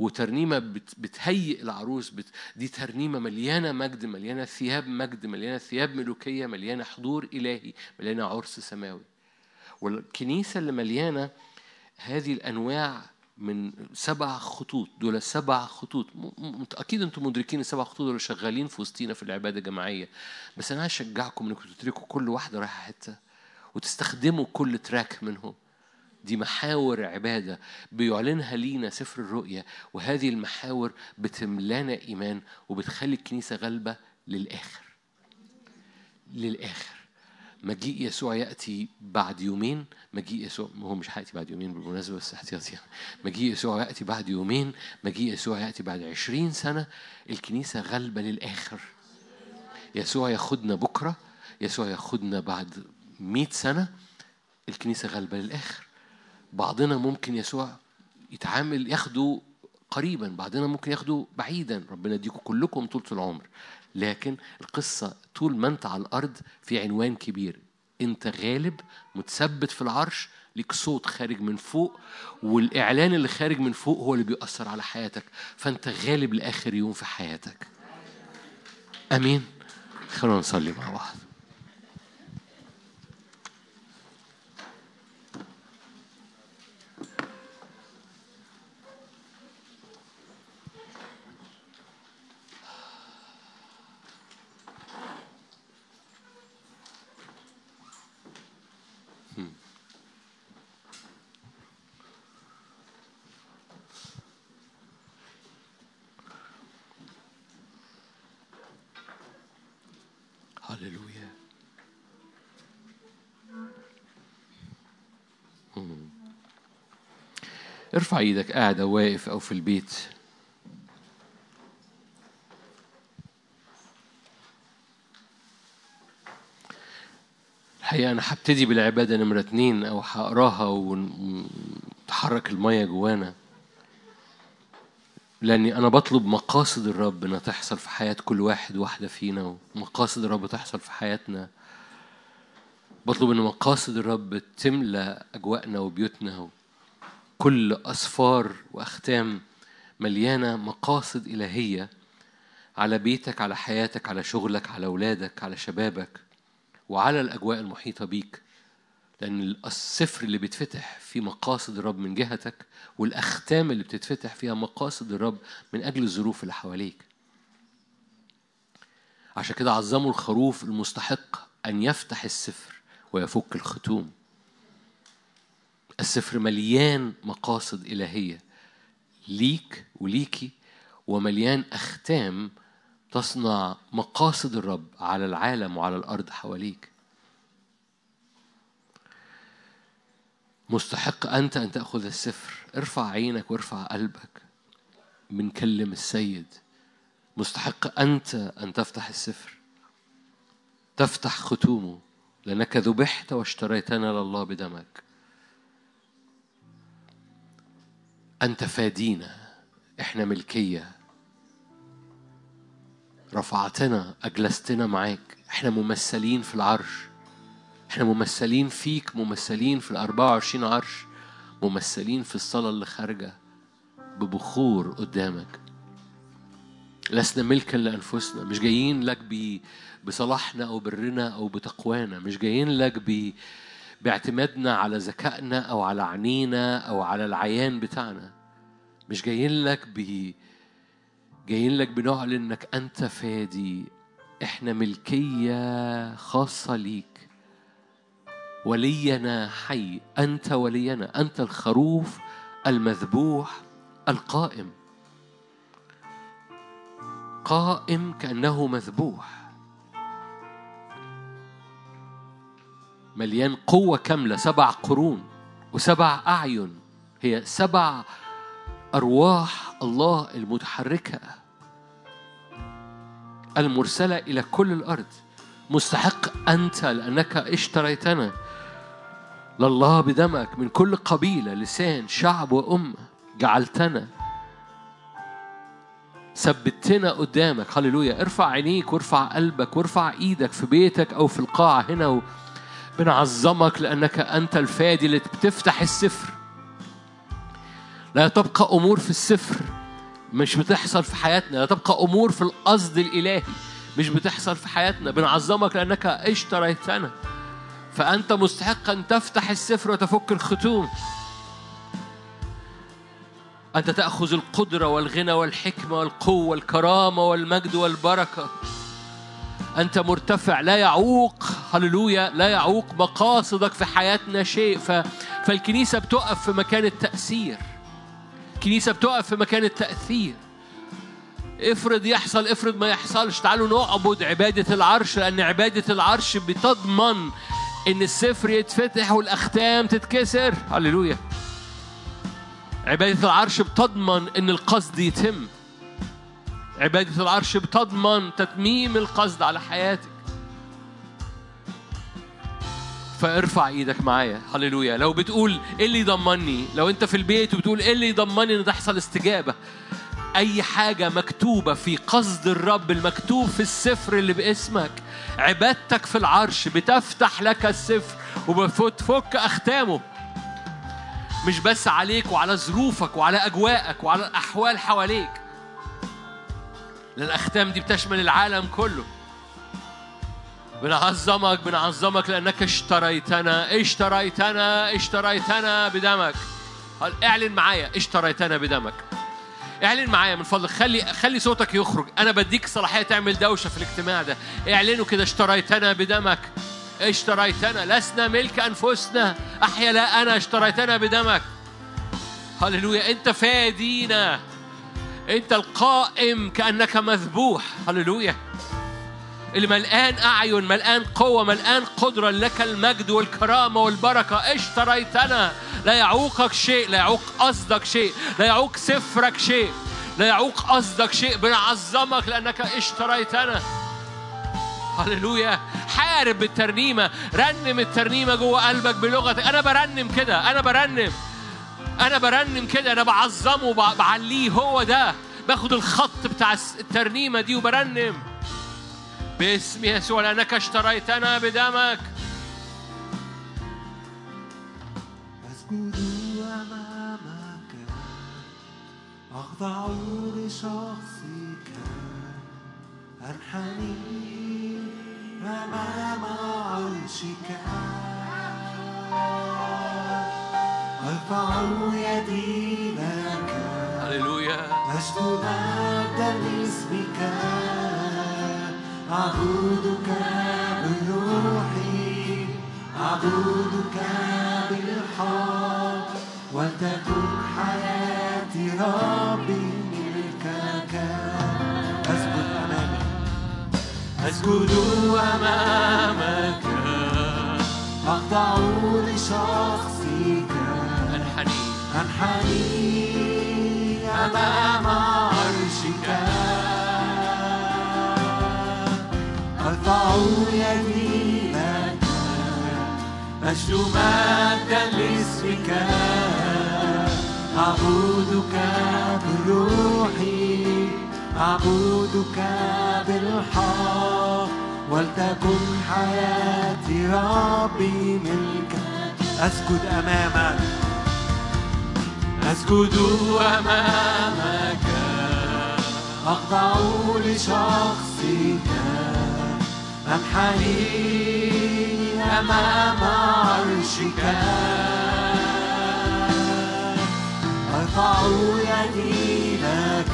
وترنيمة بت- بتهيئ العروس بت... دي ترنيمة مليانة مجد مليانة ثياب مجد مليانة ثياب ملوكية مليانة حضور إلهي مليانة عرس سماوي. والكنيسة اللي مليانة هذه الأنواع من سبع خطوط دول سبع خطوط. م- م- أكيد أنتم مدركين السبع خطوط دول شغالين في وسطينا في العبادة الجماعية. بس أنا هشجعكم إنكم تدركوا كل واحدة رايحة حتة وتستخدموا كل تراك منهم. دي محاور عبادة بيعلنها لينا سفر الرؤيا وهذه المحاور بتملانا إيمان وبتخلي الكنيسة غالبة للآخر. للآخر. مجيء يسوع يأتي بعد يومين مجيء يسوع هو مش هيأتي بعد يومين بالمناسبة بس احتياطي. مجيء يسوع يأتي بعد يومين مجيء يسوع يأتي بعد عشرين سنة الكنيسة غالبة للآخر. يسوع ياخدنا بكرة يسوع ياخدنا بعد مئة سنة الكنيسة غالبة للآخر. بعضنا ممكن يسوع يتعامل ياخده قريبا بعضنا ممكن ياخده بعيدا. ربنا يديكم كلكم طولة العمر. لكن القصة طول ما أنت على الأرض في عنوان كبير. أنت غالب متثبت في العرش ليك صوت خارج من فوق والإعلان اللي خارج من فوق هو اللي بيأثر على حياتك. فأنت غالب لآخر يوم في حياتك. أمين. خلونا نصلي مع بعض هللويا مم. ارفع إيدك قاعد أو واقف أو في البيت؟ الحقيقة أنا هبتدي بالعبادة نمرة اتنين أو هقراها وتحرك المية جوانا. لأني أنا بطلب مقاصد الرب إنها تحصل في حياة كل واحد واحدة فينا ومقاصد الرب تحصل في حياتنا. بطلب إن مقاصد الرب تملى أجواءنا وبيوتنا. كل أسفار وأختام مليانة مقاصد إلهية على بيتك على حياتك على شغلك على أولادك على شبابك وعلى الأجواء المحيطة بيك. لأن السفر اللي بيتفتح في مقاصد الرب من جهتك والأختام اللي بتتفتح فيها مقاصد الرب من أجل الظروف اللي حواليك. عشان كده عظموا الخروف المستحق أن يفتح السفر ويفك الختوم. السفر مليان مقاصد إلهية. ليك وليكي ومليان أختام تصنع مقاصد الرب على العالم وعلى الأرض حواليك. مستحق أنت أن تأخذ السفر. ارفع عينك وارفع قلبك بنكلم السيد. مستحق أنت أن تفتح السفر. تفتح ختومه. لأنك ذبحت واشتريتنا لله بدمك. أنت فادينا إحنا ملكية. رفعتنا أجلستنا معاك. إحنا ممثلين في العرش. إحنا ممثلين فيك ممثلين في الأربعة وعشرين عرش. ممثلين في الصلاة اللي خارجة ببخور قدامك. لسنا ملكا لأنفسنا. مش جايين لك بصلاحنا أو برنا أو بتقوانا. مش جايين لك ب باعتمادنا على ذكائنا أو على عينينا أو على العيان بتاعنا. مش جايين لك ب جايين لك بنعلن إنك أنت فادي. إحنا ملكية خاصة ليك. ولينا حي. أنت ولينا. أنت الخروف المذبوح القائم. قائم كأنه مذبوح. مليان قوة كاملة سبع قرون وسبع أعين. هي سبع أرواح الله المتحركة المرسلة إلى كل الأرض. مستحق أنت لأنك اشتريتنا. لله بدمك من كل قبيلة لسان شعب وأمة جعلتنا. ثبتنا قدامك. هللويا. ارفع عينيك وارفع قلبك وارفع إيدك في بيتك أو في القاعة هنا و... بنعظمك لأنك أنت الفادي اللي بتفتح السفر. لا تبقى أمور في السفر مش بتحصل في حياتنا لا تبقى أمور في القصد الإلهي مش بتحصل في حياتنا. بنعظمك لأنك اشتريتنا فأنت مستحق أن تفتح السفر وتفك الختوم. أنت تأخذ القدرة والغنى والحكمة والقوة والكرامة والمجد والبركة. أنت مرتفع لا يعوق هللويا لا يعوق مقاصدك في حياتنا شيء. ف... فالكنيسة بتقف في مكان التأثير. الكنيسة بتقف في مكان التأثير. افرض يحصل افرض ما يحصلش. تعالوا نعبد عبادة العرش لأن عبادة العرش بتضمن إن السفر يتفتح والأختام تتكسر. هللويا. عبادة العرش بتضمن إن القصد يتم. عبادة العرش بتضمن تتميم القصد على حياتك. فارفع إيدك معايا. هللويا. لو بتقول إيه اللي يضمني لو انت في البيت وبتقول إيه اللي يضمني إن تحصل استجابة؟ أي حاجة مكتوبة في قصد الرب المكتوب في السفر اللي باسمك عبادتك في العرش بتفتح لك السفر وبتفك أختامه. مش بس عليك وعلى ظروفك وعلى أجواءك وعلى الأحوال حواليك. لأن الاختام دي بتشمل العالم كله. بنعظمك بنعظمك لأنك اشتريتنا اشتريتنا اشتريتنا بدمك. اعلن معايا اشتريتنا بدمك. اعلن معايا من فضلك. خلي خلي صوتك يخرج. أنا بديك صلاحية تعمل دوشة في الاجتماع ده. اعلنوا كده اشتريتنا بدمك. اشتريتنا. لسنا ملك أنفسنا. أحيا لا أنا اشتريتنا بدمك. هللويا. أنت فادينا. أنت القائم كأنك مذبوح. هللويا. اللي ملقان أعين ملقان قوة ملقان قدرة لك المجد والكرامة والبركة. اشتريتنا. لا يعوقك شيء لا يعوق قصدك شيء لا يعوق سفرك شيء لا يعوق قصدك شيء. بنعظمك لأنك اشتريتنا. هللويا. حارب بالترنيمة رنم الترنيمة جوه قلبك بلغتك. أنا برنم كده أنا برنم. أنا برنم كده أنا بعظمه بعليه هو ده. باخد الخط بتاع الترنيمة دي وبرنم. باسم يسوع لأنك اشتريتنا بدمك. أسجد أمامك أخضع لشخصك أنحني أمام عرشك. أرفع يدي لك هللويا. أسجد مجدا لاسمك أعبدك بالروح. أعبدك بالحق ولتكن حياتي ربي ملكك. أسجد أمامك أسجد أمامك. أخضع لشخصك انحني أنحني أمام عرشك أرفع يدي لك مجدا لاسمك أعبدك بالروح أعبدك بالحق ولتكن حياتي ربي ملكك أسجد أمامك أسجد أمامك. أخضع لشخصك. أنحني أمام عرشك. أرفع يدي لك.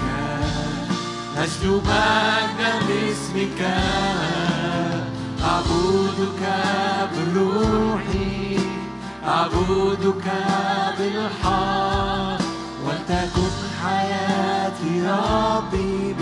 أجد مجدا باسمك. أعبدك بروحي. أعبدك بالحق ولتكن حياتي ربي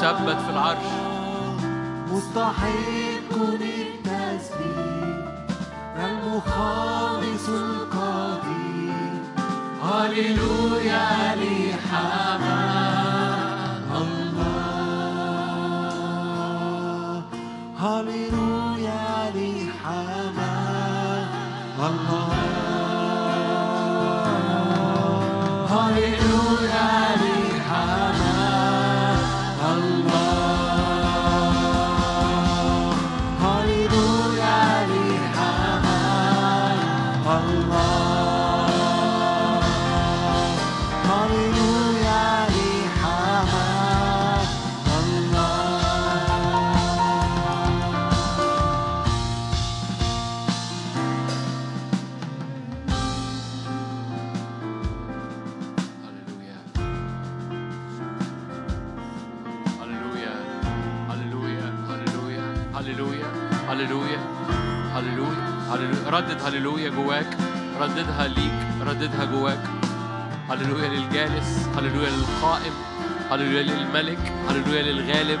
مثبت في العرش. مستحق للتسبيح المخلص القدير هللويا لحمام الله. هللويا ردد هللويا جواك رددها ليك رددها جواك. هللويا للجالس هللويا للقائم هللويا للملك هللويا للغالب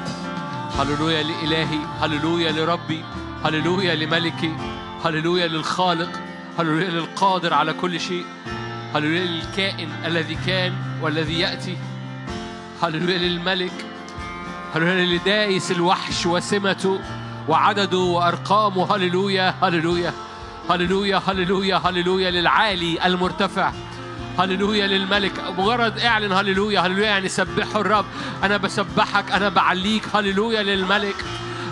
هللويا لإلهي هللويا لربي هللويا لملكي هللويا للخالق هللويا للقادر على كل شيء هللويا للكائن الذي كان والذي يأتي هللويا للملك هللويا لدايس الوحش وسمته وعدده وأرقامه هللويا هللويا. هللويا هللويا هللويا للعالي المرتفع. هللويا للملك. مجرد إعلن هللويا هللويا يعني سبحوا الرب. أنا بسبحك أنا بعليك. هللويا للملك.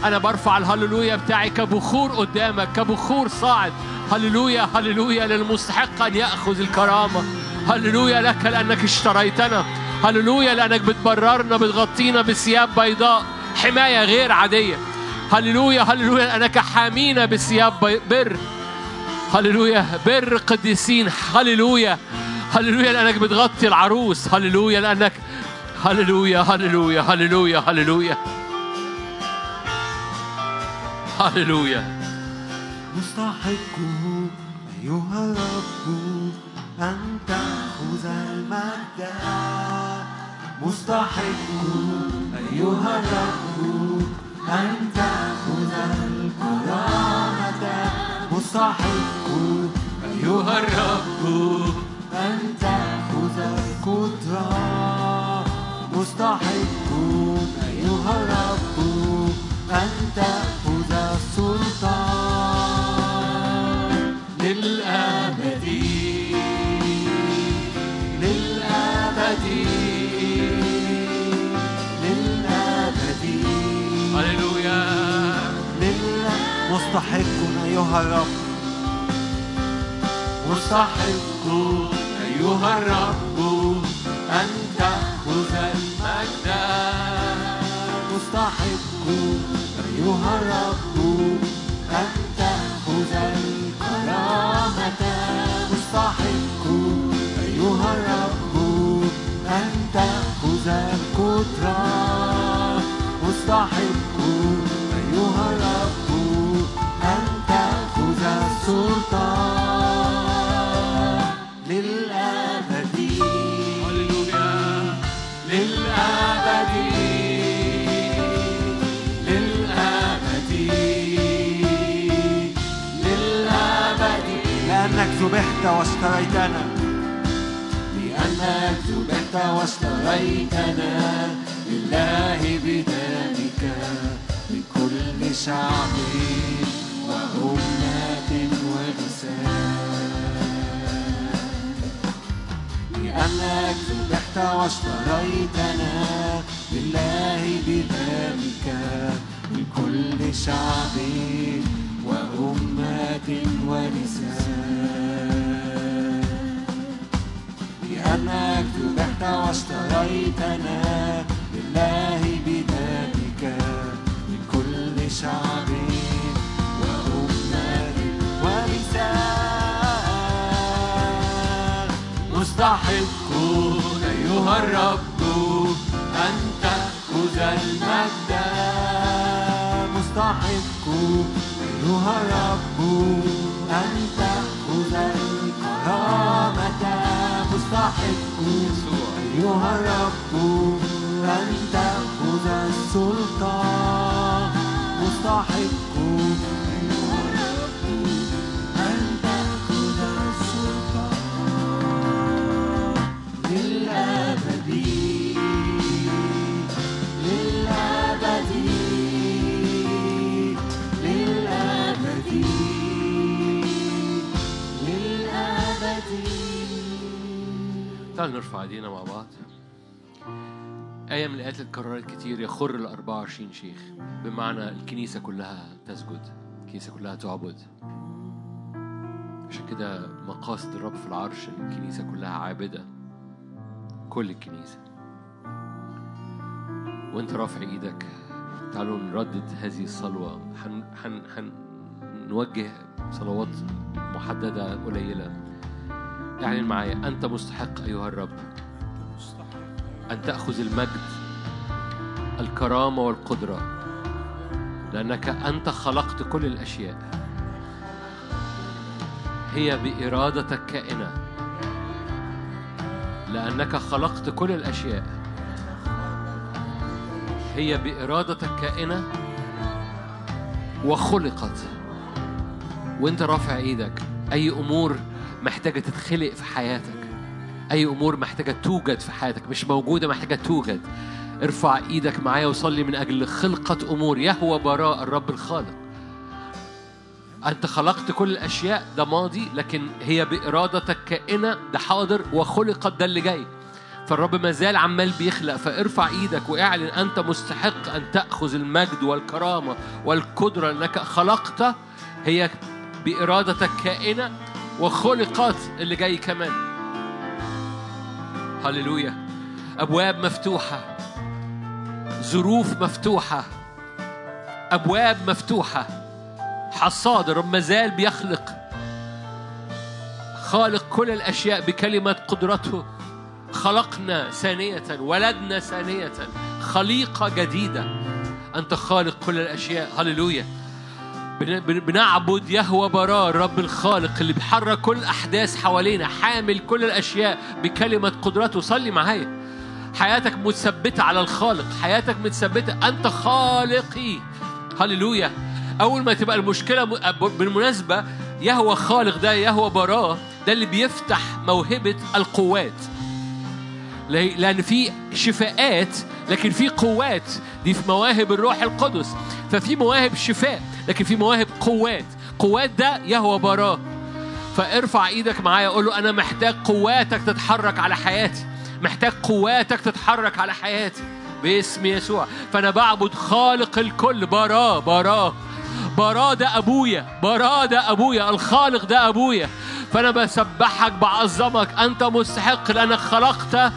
أنا برفع الهللويا بتاعي كبخور قدامك كبخور صاعد. هللويا هللويا للمستحق أن يأخذ الكرامة. هللويا لك لأنك اشتريتنا. هللويا لأنك بتبررنا بتغطينا بثياب بيضاء. حماية غير عادية. هللويا هللويا لأنك حامينا بثياب بر. هللويا بر قديسين هللويا. هللويا لأنك بتغطي العروس هللويا لأنك هللويا هللويا هللويا هللويا. هللويا. مستحق أيها الرب أن تأخذ المجد. مستحق أيها الرب أن تأخذ الكرامة مستحق. أيها الرب أن تأخذ القدرة. مستحق. أيها الرب أن تأخذ السلطان. للأبد مستحق أيها الرب. مستحق أيها الرب. أن تأخذ المجد. مستحق أيها الرب. أن تأخذ الكرامة. مستحق أيها الرب. أن تأخذ القدرة. مستحق أيها الرب. السلطان للأبد هللويا. للأبد للأبد للأبد لأنك ذبحت واشتريتنا لأنك ذبحت واشتريتنا لله بدمك لكل شعب وأمة ولسان لأنك ذبحت واشتريتنا لله بدمك لكل شعب وأمة ولسان لأنك ذبحت واشتريتنا لله بدمك لكل شعب مستحق أيها الرب أن تأخذ المجد مستحق أيها الرب أن تأخذ الكرامة مستحق أيها الرب أن تأخذ السلطان مستحق تعالوا نرفع ايدينا مع بعض. آية من الآيات اللي اتكررت كتير يخر ال 24 شيخ بمعنى الكنيسة كلها تسجد الكنيسة كلها تعبد. عشان كده مقاصد الرب في العرش الكنيسة كلها عابدة. كل الكنيسة. وانت رافع إيدك تعالوا نردد هذه الصلوة. حن نوجه صلوات محددة قليلة. اعلن معايا أنت مستحق أيها الرب. أن تأخذ المجد الكرامة والقدرة. لأنك أنت خلقت كل الأشياء. هي بإرادتك كائنة. لأنك خلقت كل الأشياء. هي بإرادتك كائنة وخلقت. وأنت رافع إيدك. أي أمور محتاجة تتخلق في حياتك. أي أمور محتاجة توجد في حياتك. مش موجودة محتاجة توجد. ارفع إيدك معايا وصلي من أجل خلقة أمور. يهوى براء الرب الخالق. أنت خلقت كل الأشياء ده ماضي لكن هي بإرادتك كائنة ده حاضر وخلقت ده اللي جاي. فالرب ما زال عمال بيخلق فارفع إيدك واعلن أنت مستحق أن تأخذ المجد والكرامة والقدرة انك خلقت. هي بإرادتك كائنة وخلقت اللي جاي كمان. هللويا. أبواب مفتوحة. ظروف مفتوحة. أبواب مفتوحة. حصاد الرب ما زال بيخلق. خالق كل الأشياء بكلمة قدرته. خلقنا ثانية ولدنا ثانية. خليقة جديدة. أنت خالق كل الأشياء. هللويا. بن- بن- بنعبد يهوى براء الرب الخالق اللي بيحرك كل الأحداث حوالينا حامل كل الأشياء بكلمة قدرته. صلي معايا. حياتك متثبتة على الخالق. حياتك متثبتة. أنت خالقي. هللويا. أول ما تبقى المشكلة بالمناسبة يهوى خالق ده يهوى براء ده اللي بيفتح موهبة القوات؟ لأن في شفاءات لكن في قوات. دي في مواهب الروح القدس. ففي مواهب شفاء لكن في مواهب قوات. قوات ده يهوى براه. فارفع إيدك معايا قول له أنا محتاج قواتك تتحرك على حياتي. محتاج قواتك تتحرك على حياتي. باسم يسوع. فأنا بعبد خالق الكل. براه براه. براه ده أبويا براه ده أبويا الخالق ده أبويا. فأنا بسبحك بعظمك أنت مستحق لأنك خلقت.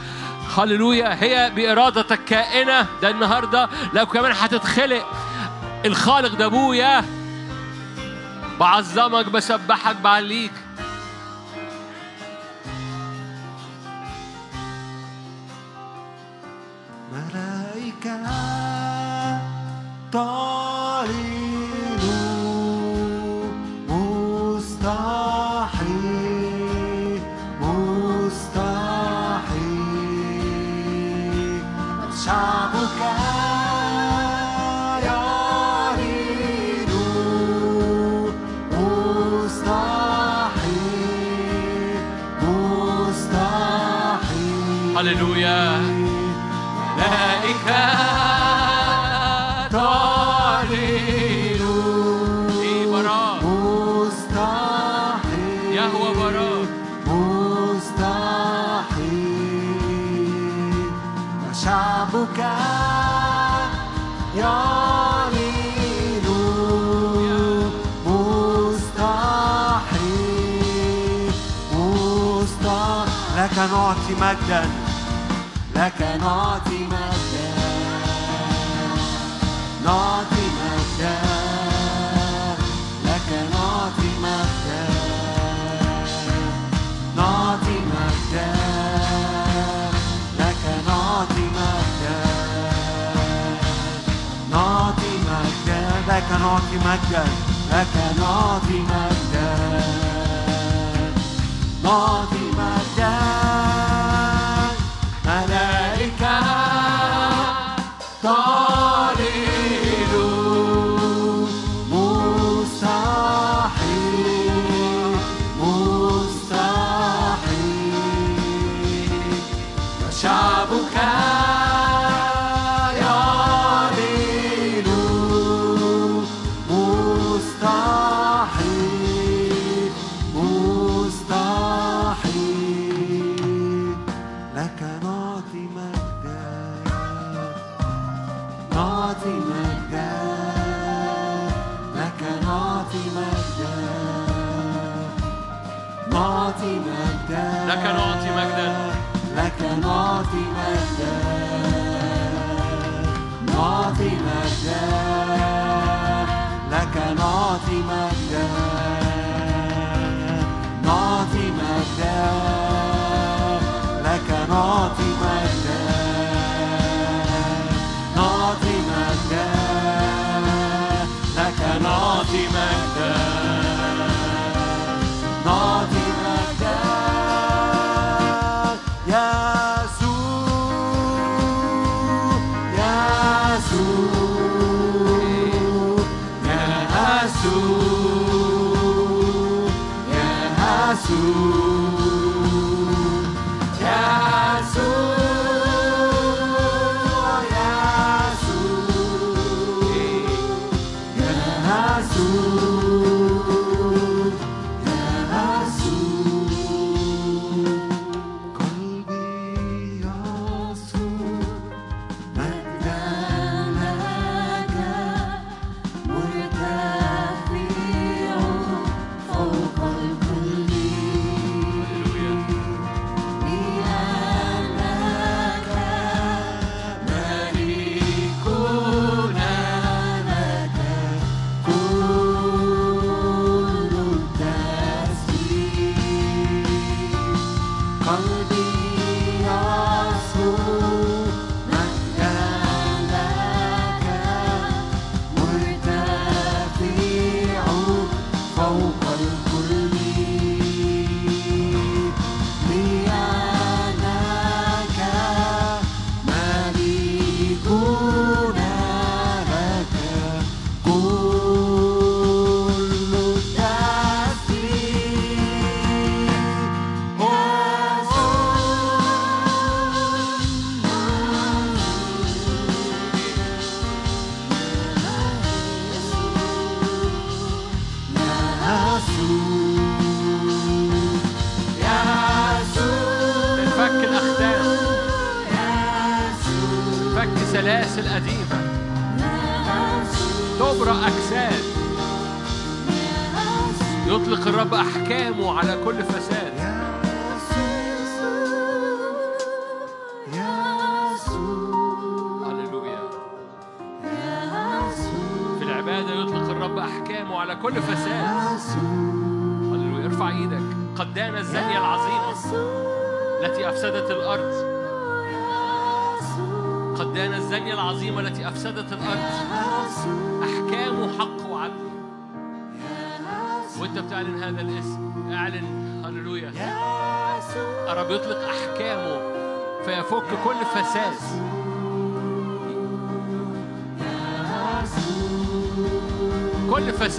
هللويا هي بارادتك كائنه ده النهارده. لو كمان هتتخلق الخالق ده أبويا. بعظمك بسبحك بعليك. ملائكة نعطي مجدا. لك نعطي مجدا. نعطي مجدا. لك نعطي مجدا. نعطي مجدا. لك نعطي مجدا. نعطي مجدا. لك نعطي مجدا. لك نعطي مجدا. نعطي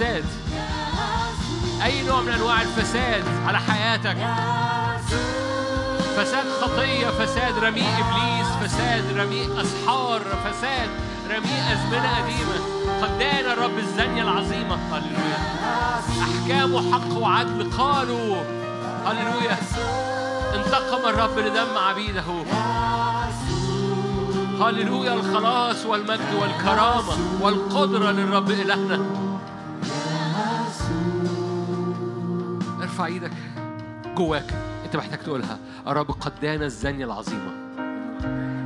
كل فساد أي نوع من أنواع الفساد على حياتك؟ فساد خطية فساد رميء إبليس فساد رميء أسحار فساد رميء أزمنة قديمة. قد دان الرب الزانية العظيمة. هللويا. أحكامه حق وعدل قالوا. هللويا. انتقم الرب لدم عبيده. هللويا. الخلاص والمجد والكرامة والقدرة للرب إلهنا. إيدك جواك. انت محتاج تقولها. الرب قد الزانية العظيمة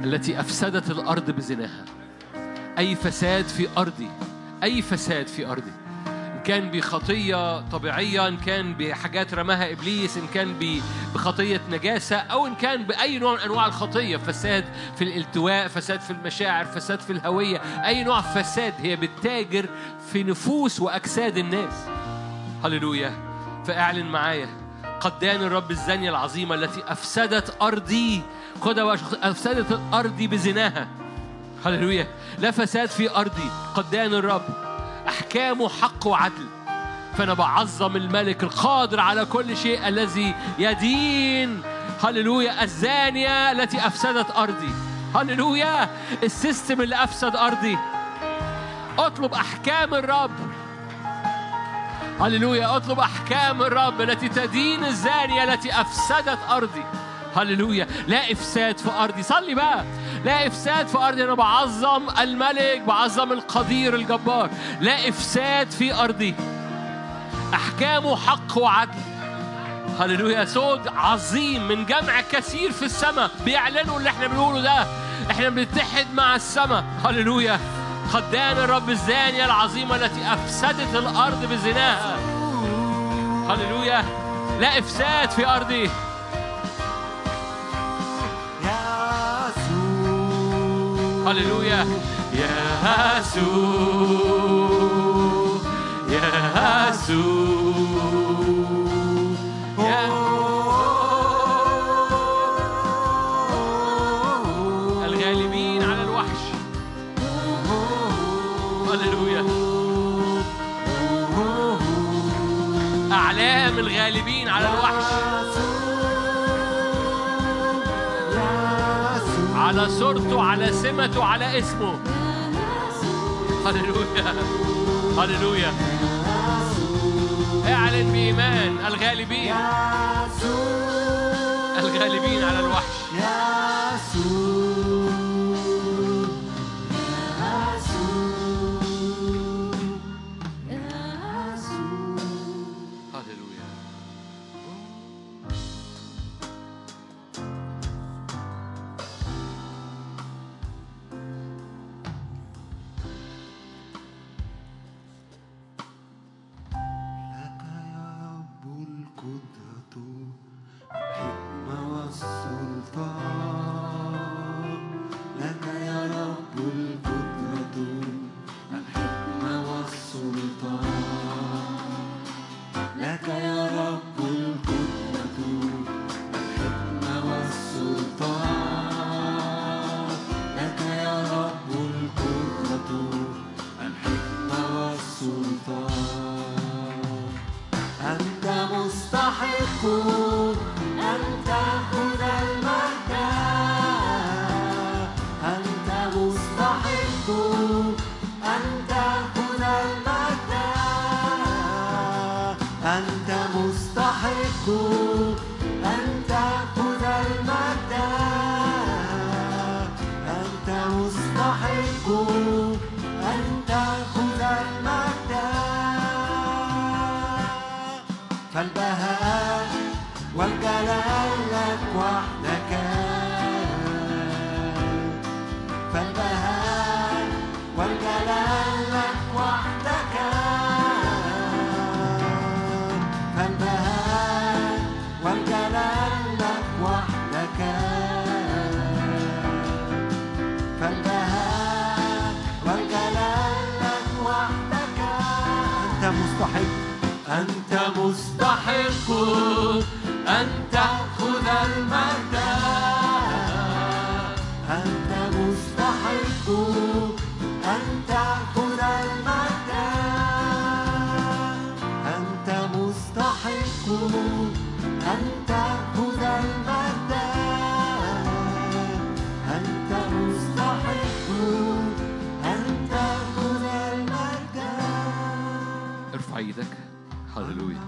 التي أفسدت الأرض بزناها. أي فساد في أرضي أي فساد في أرضي. إن كان بخطية طبيعية إن كان بحاجات رماها إبليس إن كان بخطية نجاسة أو إن كان بأي نوع من أنواع الخطية. فساد في الالتواء فساد في المشاعر فساد في الهوية. أي نوع فساد هي بتتاجر في نفوس وأجساد الناس. هللويا. فاعلن معايا. قد دان الرب الزانية العظيمة التي أفسدت أرضي. خدها أفسدت الأرض بزناها. هللويا. لا فساد في أرضي. قد دان الرب. أحكامه حق وعدل. فأنا بعظم الملك القادر على كل شيء الذي يدين. هللويا. الزانية التي أفسدت أرضي. هللويا. السيستم اللي أفسد أرضي. أطلب أحكام الرب. هللويا أطلب أحكام الرب التي تدين الزانية التي أفسدت أرضي. هللويا لا إفساد في أرضي. صلي بقى. لا إفساد في أرضي. أنا بعظم الملك بعظم القدير الجبار. لا إفساد في أرضي. أحكامه حق وعدل. هللويا صوت عظيم من جمع كثير في السماء. بيعلنوا اللي إحنا بنقوله ده. إحنا بنتحد مع السماء. هللويا. دان الرب الزانية العظيمة التي أفسدت الأرض بزناها. هللويا. لا إفساد في أرضي. هللويا. يا يسوع يا يسوع الغالبين على الوحش. على صورته على سمته على اسمه. هللويا. هللويا. اعلن بإيمان الغالبين. الغالبين على الوحش. مستحق. أنت مستحق. أن تأخذ المجد هللويا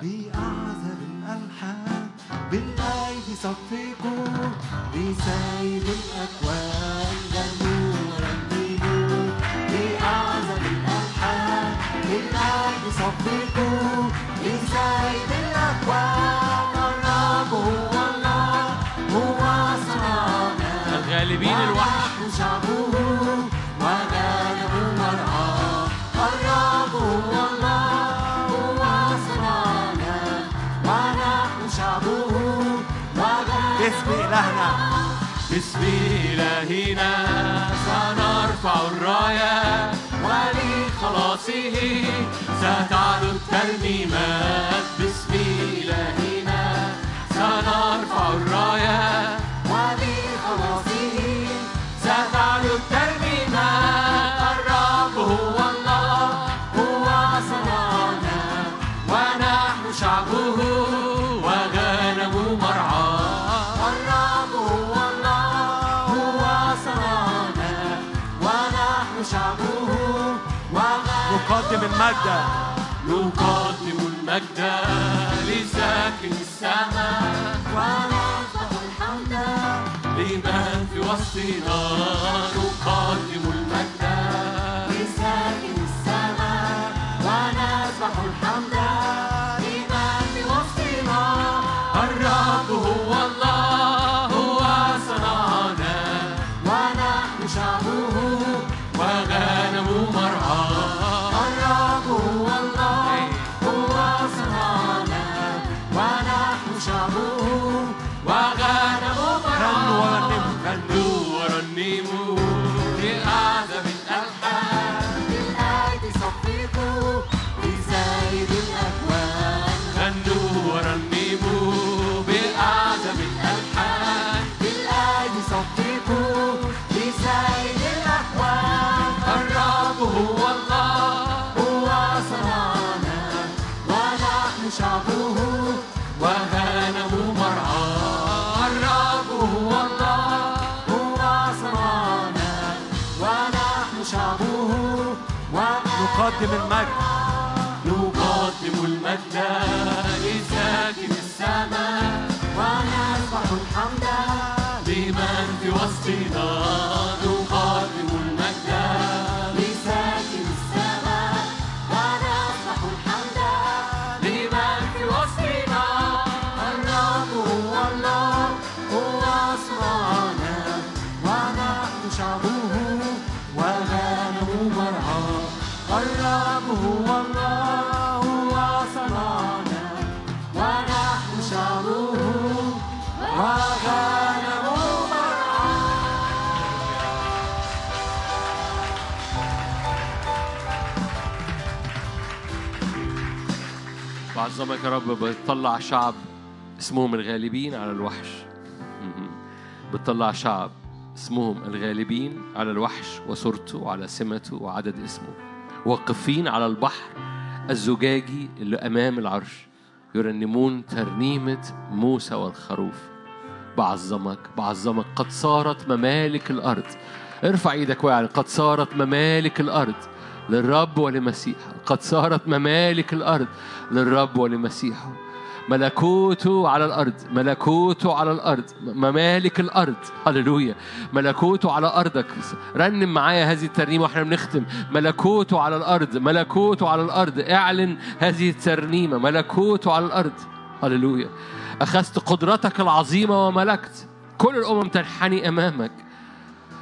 بأعذب الألحان بالأيدي صفقوا بسيد الأكوان غنوا ورنموا بأعذب الألحان بالأيدي صفقوا بسيد الأكوان إلهنا باسم إلهنا سنرفع الراية ولخلاصه ستعلو الترنيمات. باسم إلهنا سنرفع الراية ولخلاصه ستعلو الترنيمات. المجد نقدم المجد لساكن السماء. ونسبح الحمد. لمن في وسطنا. بعظمك يا رب بتطلع شعب اسمهم الغالبين على الوحش. بتطلع شعب اسمهم الغالبين على الوحش وصورته وعلى سمته وعدد اسمه. واقفين على البحر الزجاجي اللي أمام العرش. يرنمون ترنيمة موسى والخروف. بعظمك بعظمك قد صارت ممالك الأرض. ارفع إيدك واعلن قد صارت ممالك الأرض. للرب ولمسيحه. قد صارت ممالك الأرض للرب ولمسيحه. ملكوته على الأرض ملكوته على الأرض ممالك الأرض. هللويا. ملكوته على أرضك. رنم معايا هذه الترنيمة وإحنا بنختم. ملكوته على الأرض ملكوته على الأرض. اعلن هذه الترنيمة. ملكوته على الأرض. هللويا. أخذت قدرتك العظيمة وملكت. كل الأمم تنحني أمامك.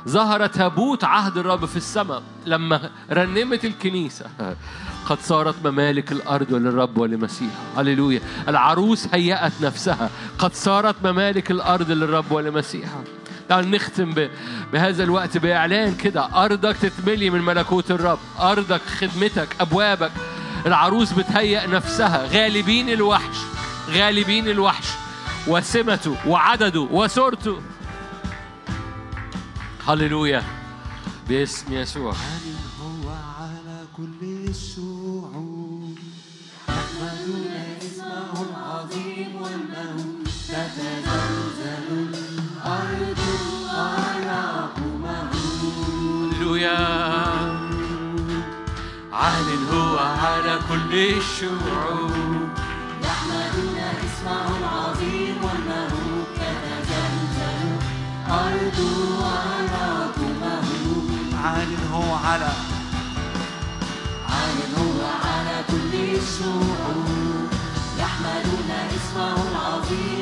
ظهر تابوت عهد الرب في السماء لما رنمت الكنيسة. قد صارت ممالك الأرض للرب ولمسيحه هللويا. العروس هيأت نفسها. قد صارت ممالك الأرض للرب ولمسيحه تعال نختم. بهذا الوقت بإعلان كده. أرضك تتملي من ملكوت الرب. أرضك خدمتك أبوابك. العروس بتهيأ نفسها. غالبين الوحش. غالبين الوحش. وسمته وعدده وصورته. هللويا. باسم يسوع. عال هو على كل الشعوب؟ يحمدون إسمه العظيم والمهول تتزلزل الأرض والرب مهول هللويا. عال هو على كل الشعوب؟ يحمدون إسمه العظيم والمهول تتزلزل الأرض والرب مهول عال هو على. عال هو على كل الشعوب. يحملون اسمه العظيم.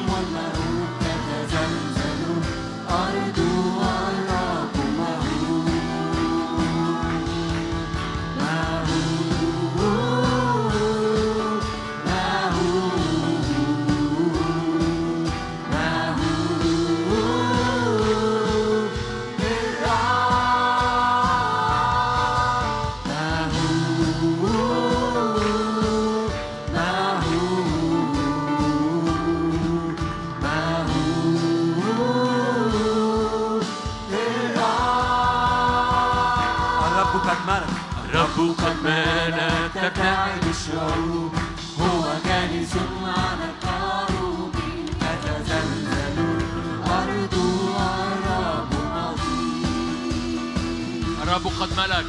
قد ملك.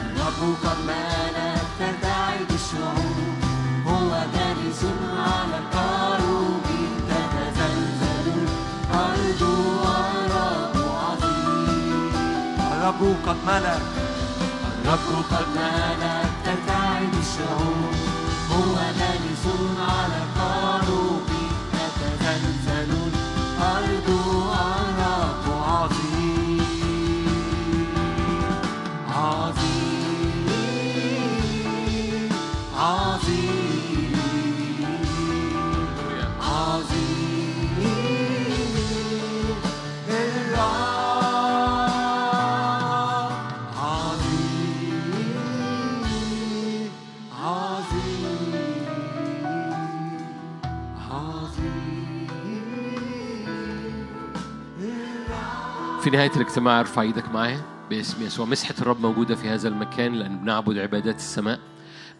الرب قد ملك ترتعد الشعوب هو جالس على الكروب تتزلزل الأرض والرب عظيم. الرب قد ملك الرب قد ملك ترتعد الشعوب هو جالس على في نهاية الاجتماع أرفع إيدك معايا. باسم يسوع. مسحة الرب موجودة في هذا المكان لأن بنعبد عبادات السماء.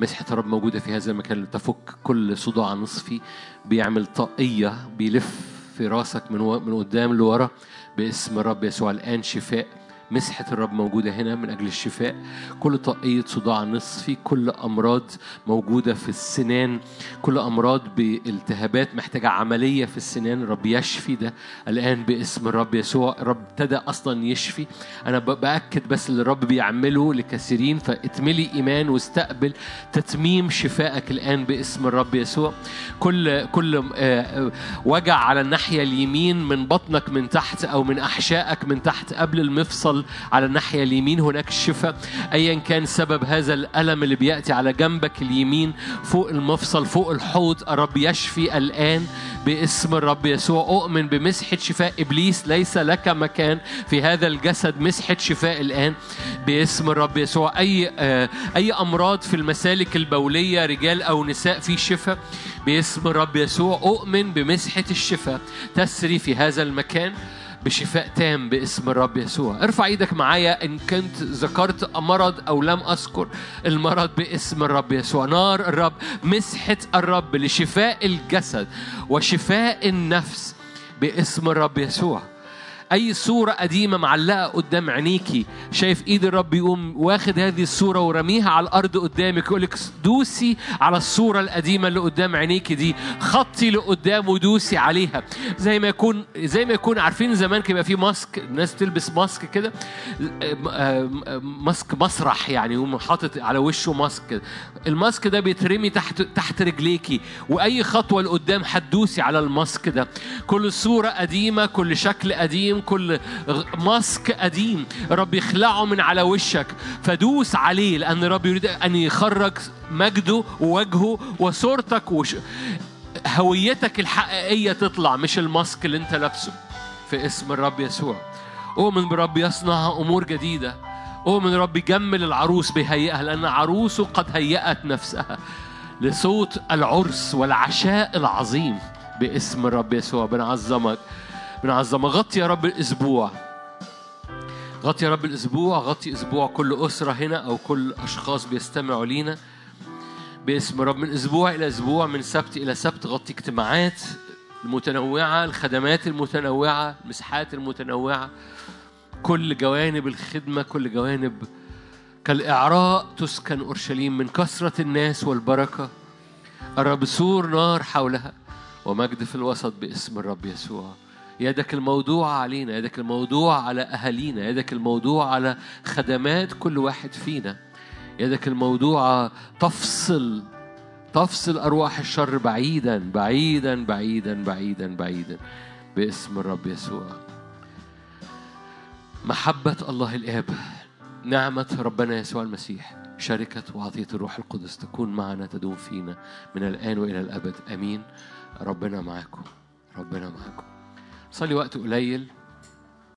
مسحة الرب موجودة في هذا المكان لتفك كل صداع نصفي. بيعمل طاقية بيلف في راسك من و... من قدام لورا. باسم الرب يسوع. الآن شفاء. مسحة الرب موجودة هنا من أجل الشفاء. كل طاقية صداع نصفي كل أمراض موجودة في السنان كل أمراض بالتهابات محتاجة عملية في السنان. الرب يشفي ده الآن باسم الرب يسوع. الرب ابتدى أصلا يشفي. أنا بأكد بس اللي الرب بيعمله لكثيرين فاتملي إيمان واستقبل تتميم شفائك الآن باسم الرب يسوع. كل كل آه، آه، وجع على الناحية اليمين من بطنك من تحت أو من أحشائك من تحت قبل المفصل على الناحية اليمين. هناك شفاء أيا كان سبب هذا الألم اللي بيأتي على جنبك اليمين فوق المفصل فوق الحوض. الرب يشفي الآن باسم الرب يسوع. أؤمن بمسحة شفاء إبليس. ليس لك مكان في هذا الجسد. مسحة شفاء الآن باسم الرب يسوع. أي آه، أي أمراض في المسالك البولية رجال أو نساء في شفاء باسم الرب يسوع. أؤمن بمسحة الشفاء. تسري في هذا المكان. بشفاء تام باسم الرب يسوع. ارفع إيدك معايا إن كنت ذكرت مرض أو لم أذكر المرض باسم الرب يسوع. نار الرب مسحة الرب لشفاء الجسد وشفاء النفس باسم الرب يسوع. أي صوره قديمة معلقة قدام عينيكي. شايف إيد الرب يقوم واخد هذه الصورة ورميها على الأرض قدامك يقول لك دوسي على الصورة القديمة اللي قدام عينيكي دي. خطي لقدام ودوسي عليها. زي ما يكون زي ما يكون عارفين زمان كان في ماسك الناس تلبس ماسك كده. mask مسرح يعني يقوم حاطط على وشه mask كده. ال mask ده بيترمي تحت تحت رجليكي وأي خطوة لقدام هتدوسي على ال mask ده. كل صوره قديمة كل شكل قديم كل غ- mask قديم. رب يخلعه من على وشك. فدوس عليه لأن رب يريد أن يخرج مجده ووجهه وصورتك وش... هويتك الحقيقية تطلع مش ال mask اللي أنت لابسه في اسم الرب يسوع. أؤمن برب يصنع أمور جديدة. أؤمن رب يجمل العروس بيهيئها لأن عروسه قد هيأت نفسها لصوت العرس والعشاء العظيم باسم الرب يسوع. بنعظمك بنعظمك غطي يا رب الأسبوع. غطي يا رب الأسبوع غطي أسبوع كل أسرة هنا أو كل أشخاص بيستمعوا لينا باسم رب من أسبوع إلى أسبوع من سبت إلى سبت غطي اجتماعات المتنوعة الخدمات المتنوعة المساحات المتنوعة كل جوانب الخدمة كل جوانب كالإعراء تسكن أورشليم من كثرة الناس والبركة. الرب سور نار حولها ومجد في الوسط باسم الرب يسوع. يدك الموضوع علينا يدك الموضوع على أهالينا يدك الموضوع على خدمات كل واحد فينا. يدك الموضوع تفصل تفصل أرواح الشر بعيدا بعيدا بعيدا بعيدا بعيدا. باسم الرب يسوع. محبة الله الآب نعمة ربنا يسوع المسيح شركة وعطية الروح القدس تكون معنا تدوم فينا من الآن وإلى الأبد. أمين. ربنا معاكم ربنا معاكم صلي وقت قليل.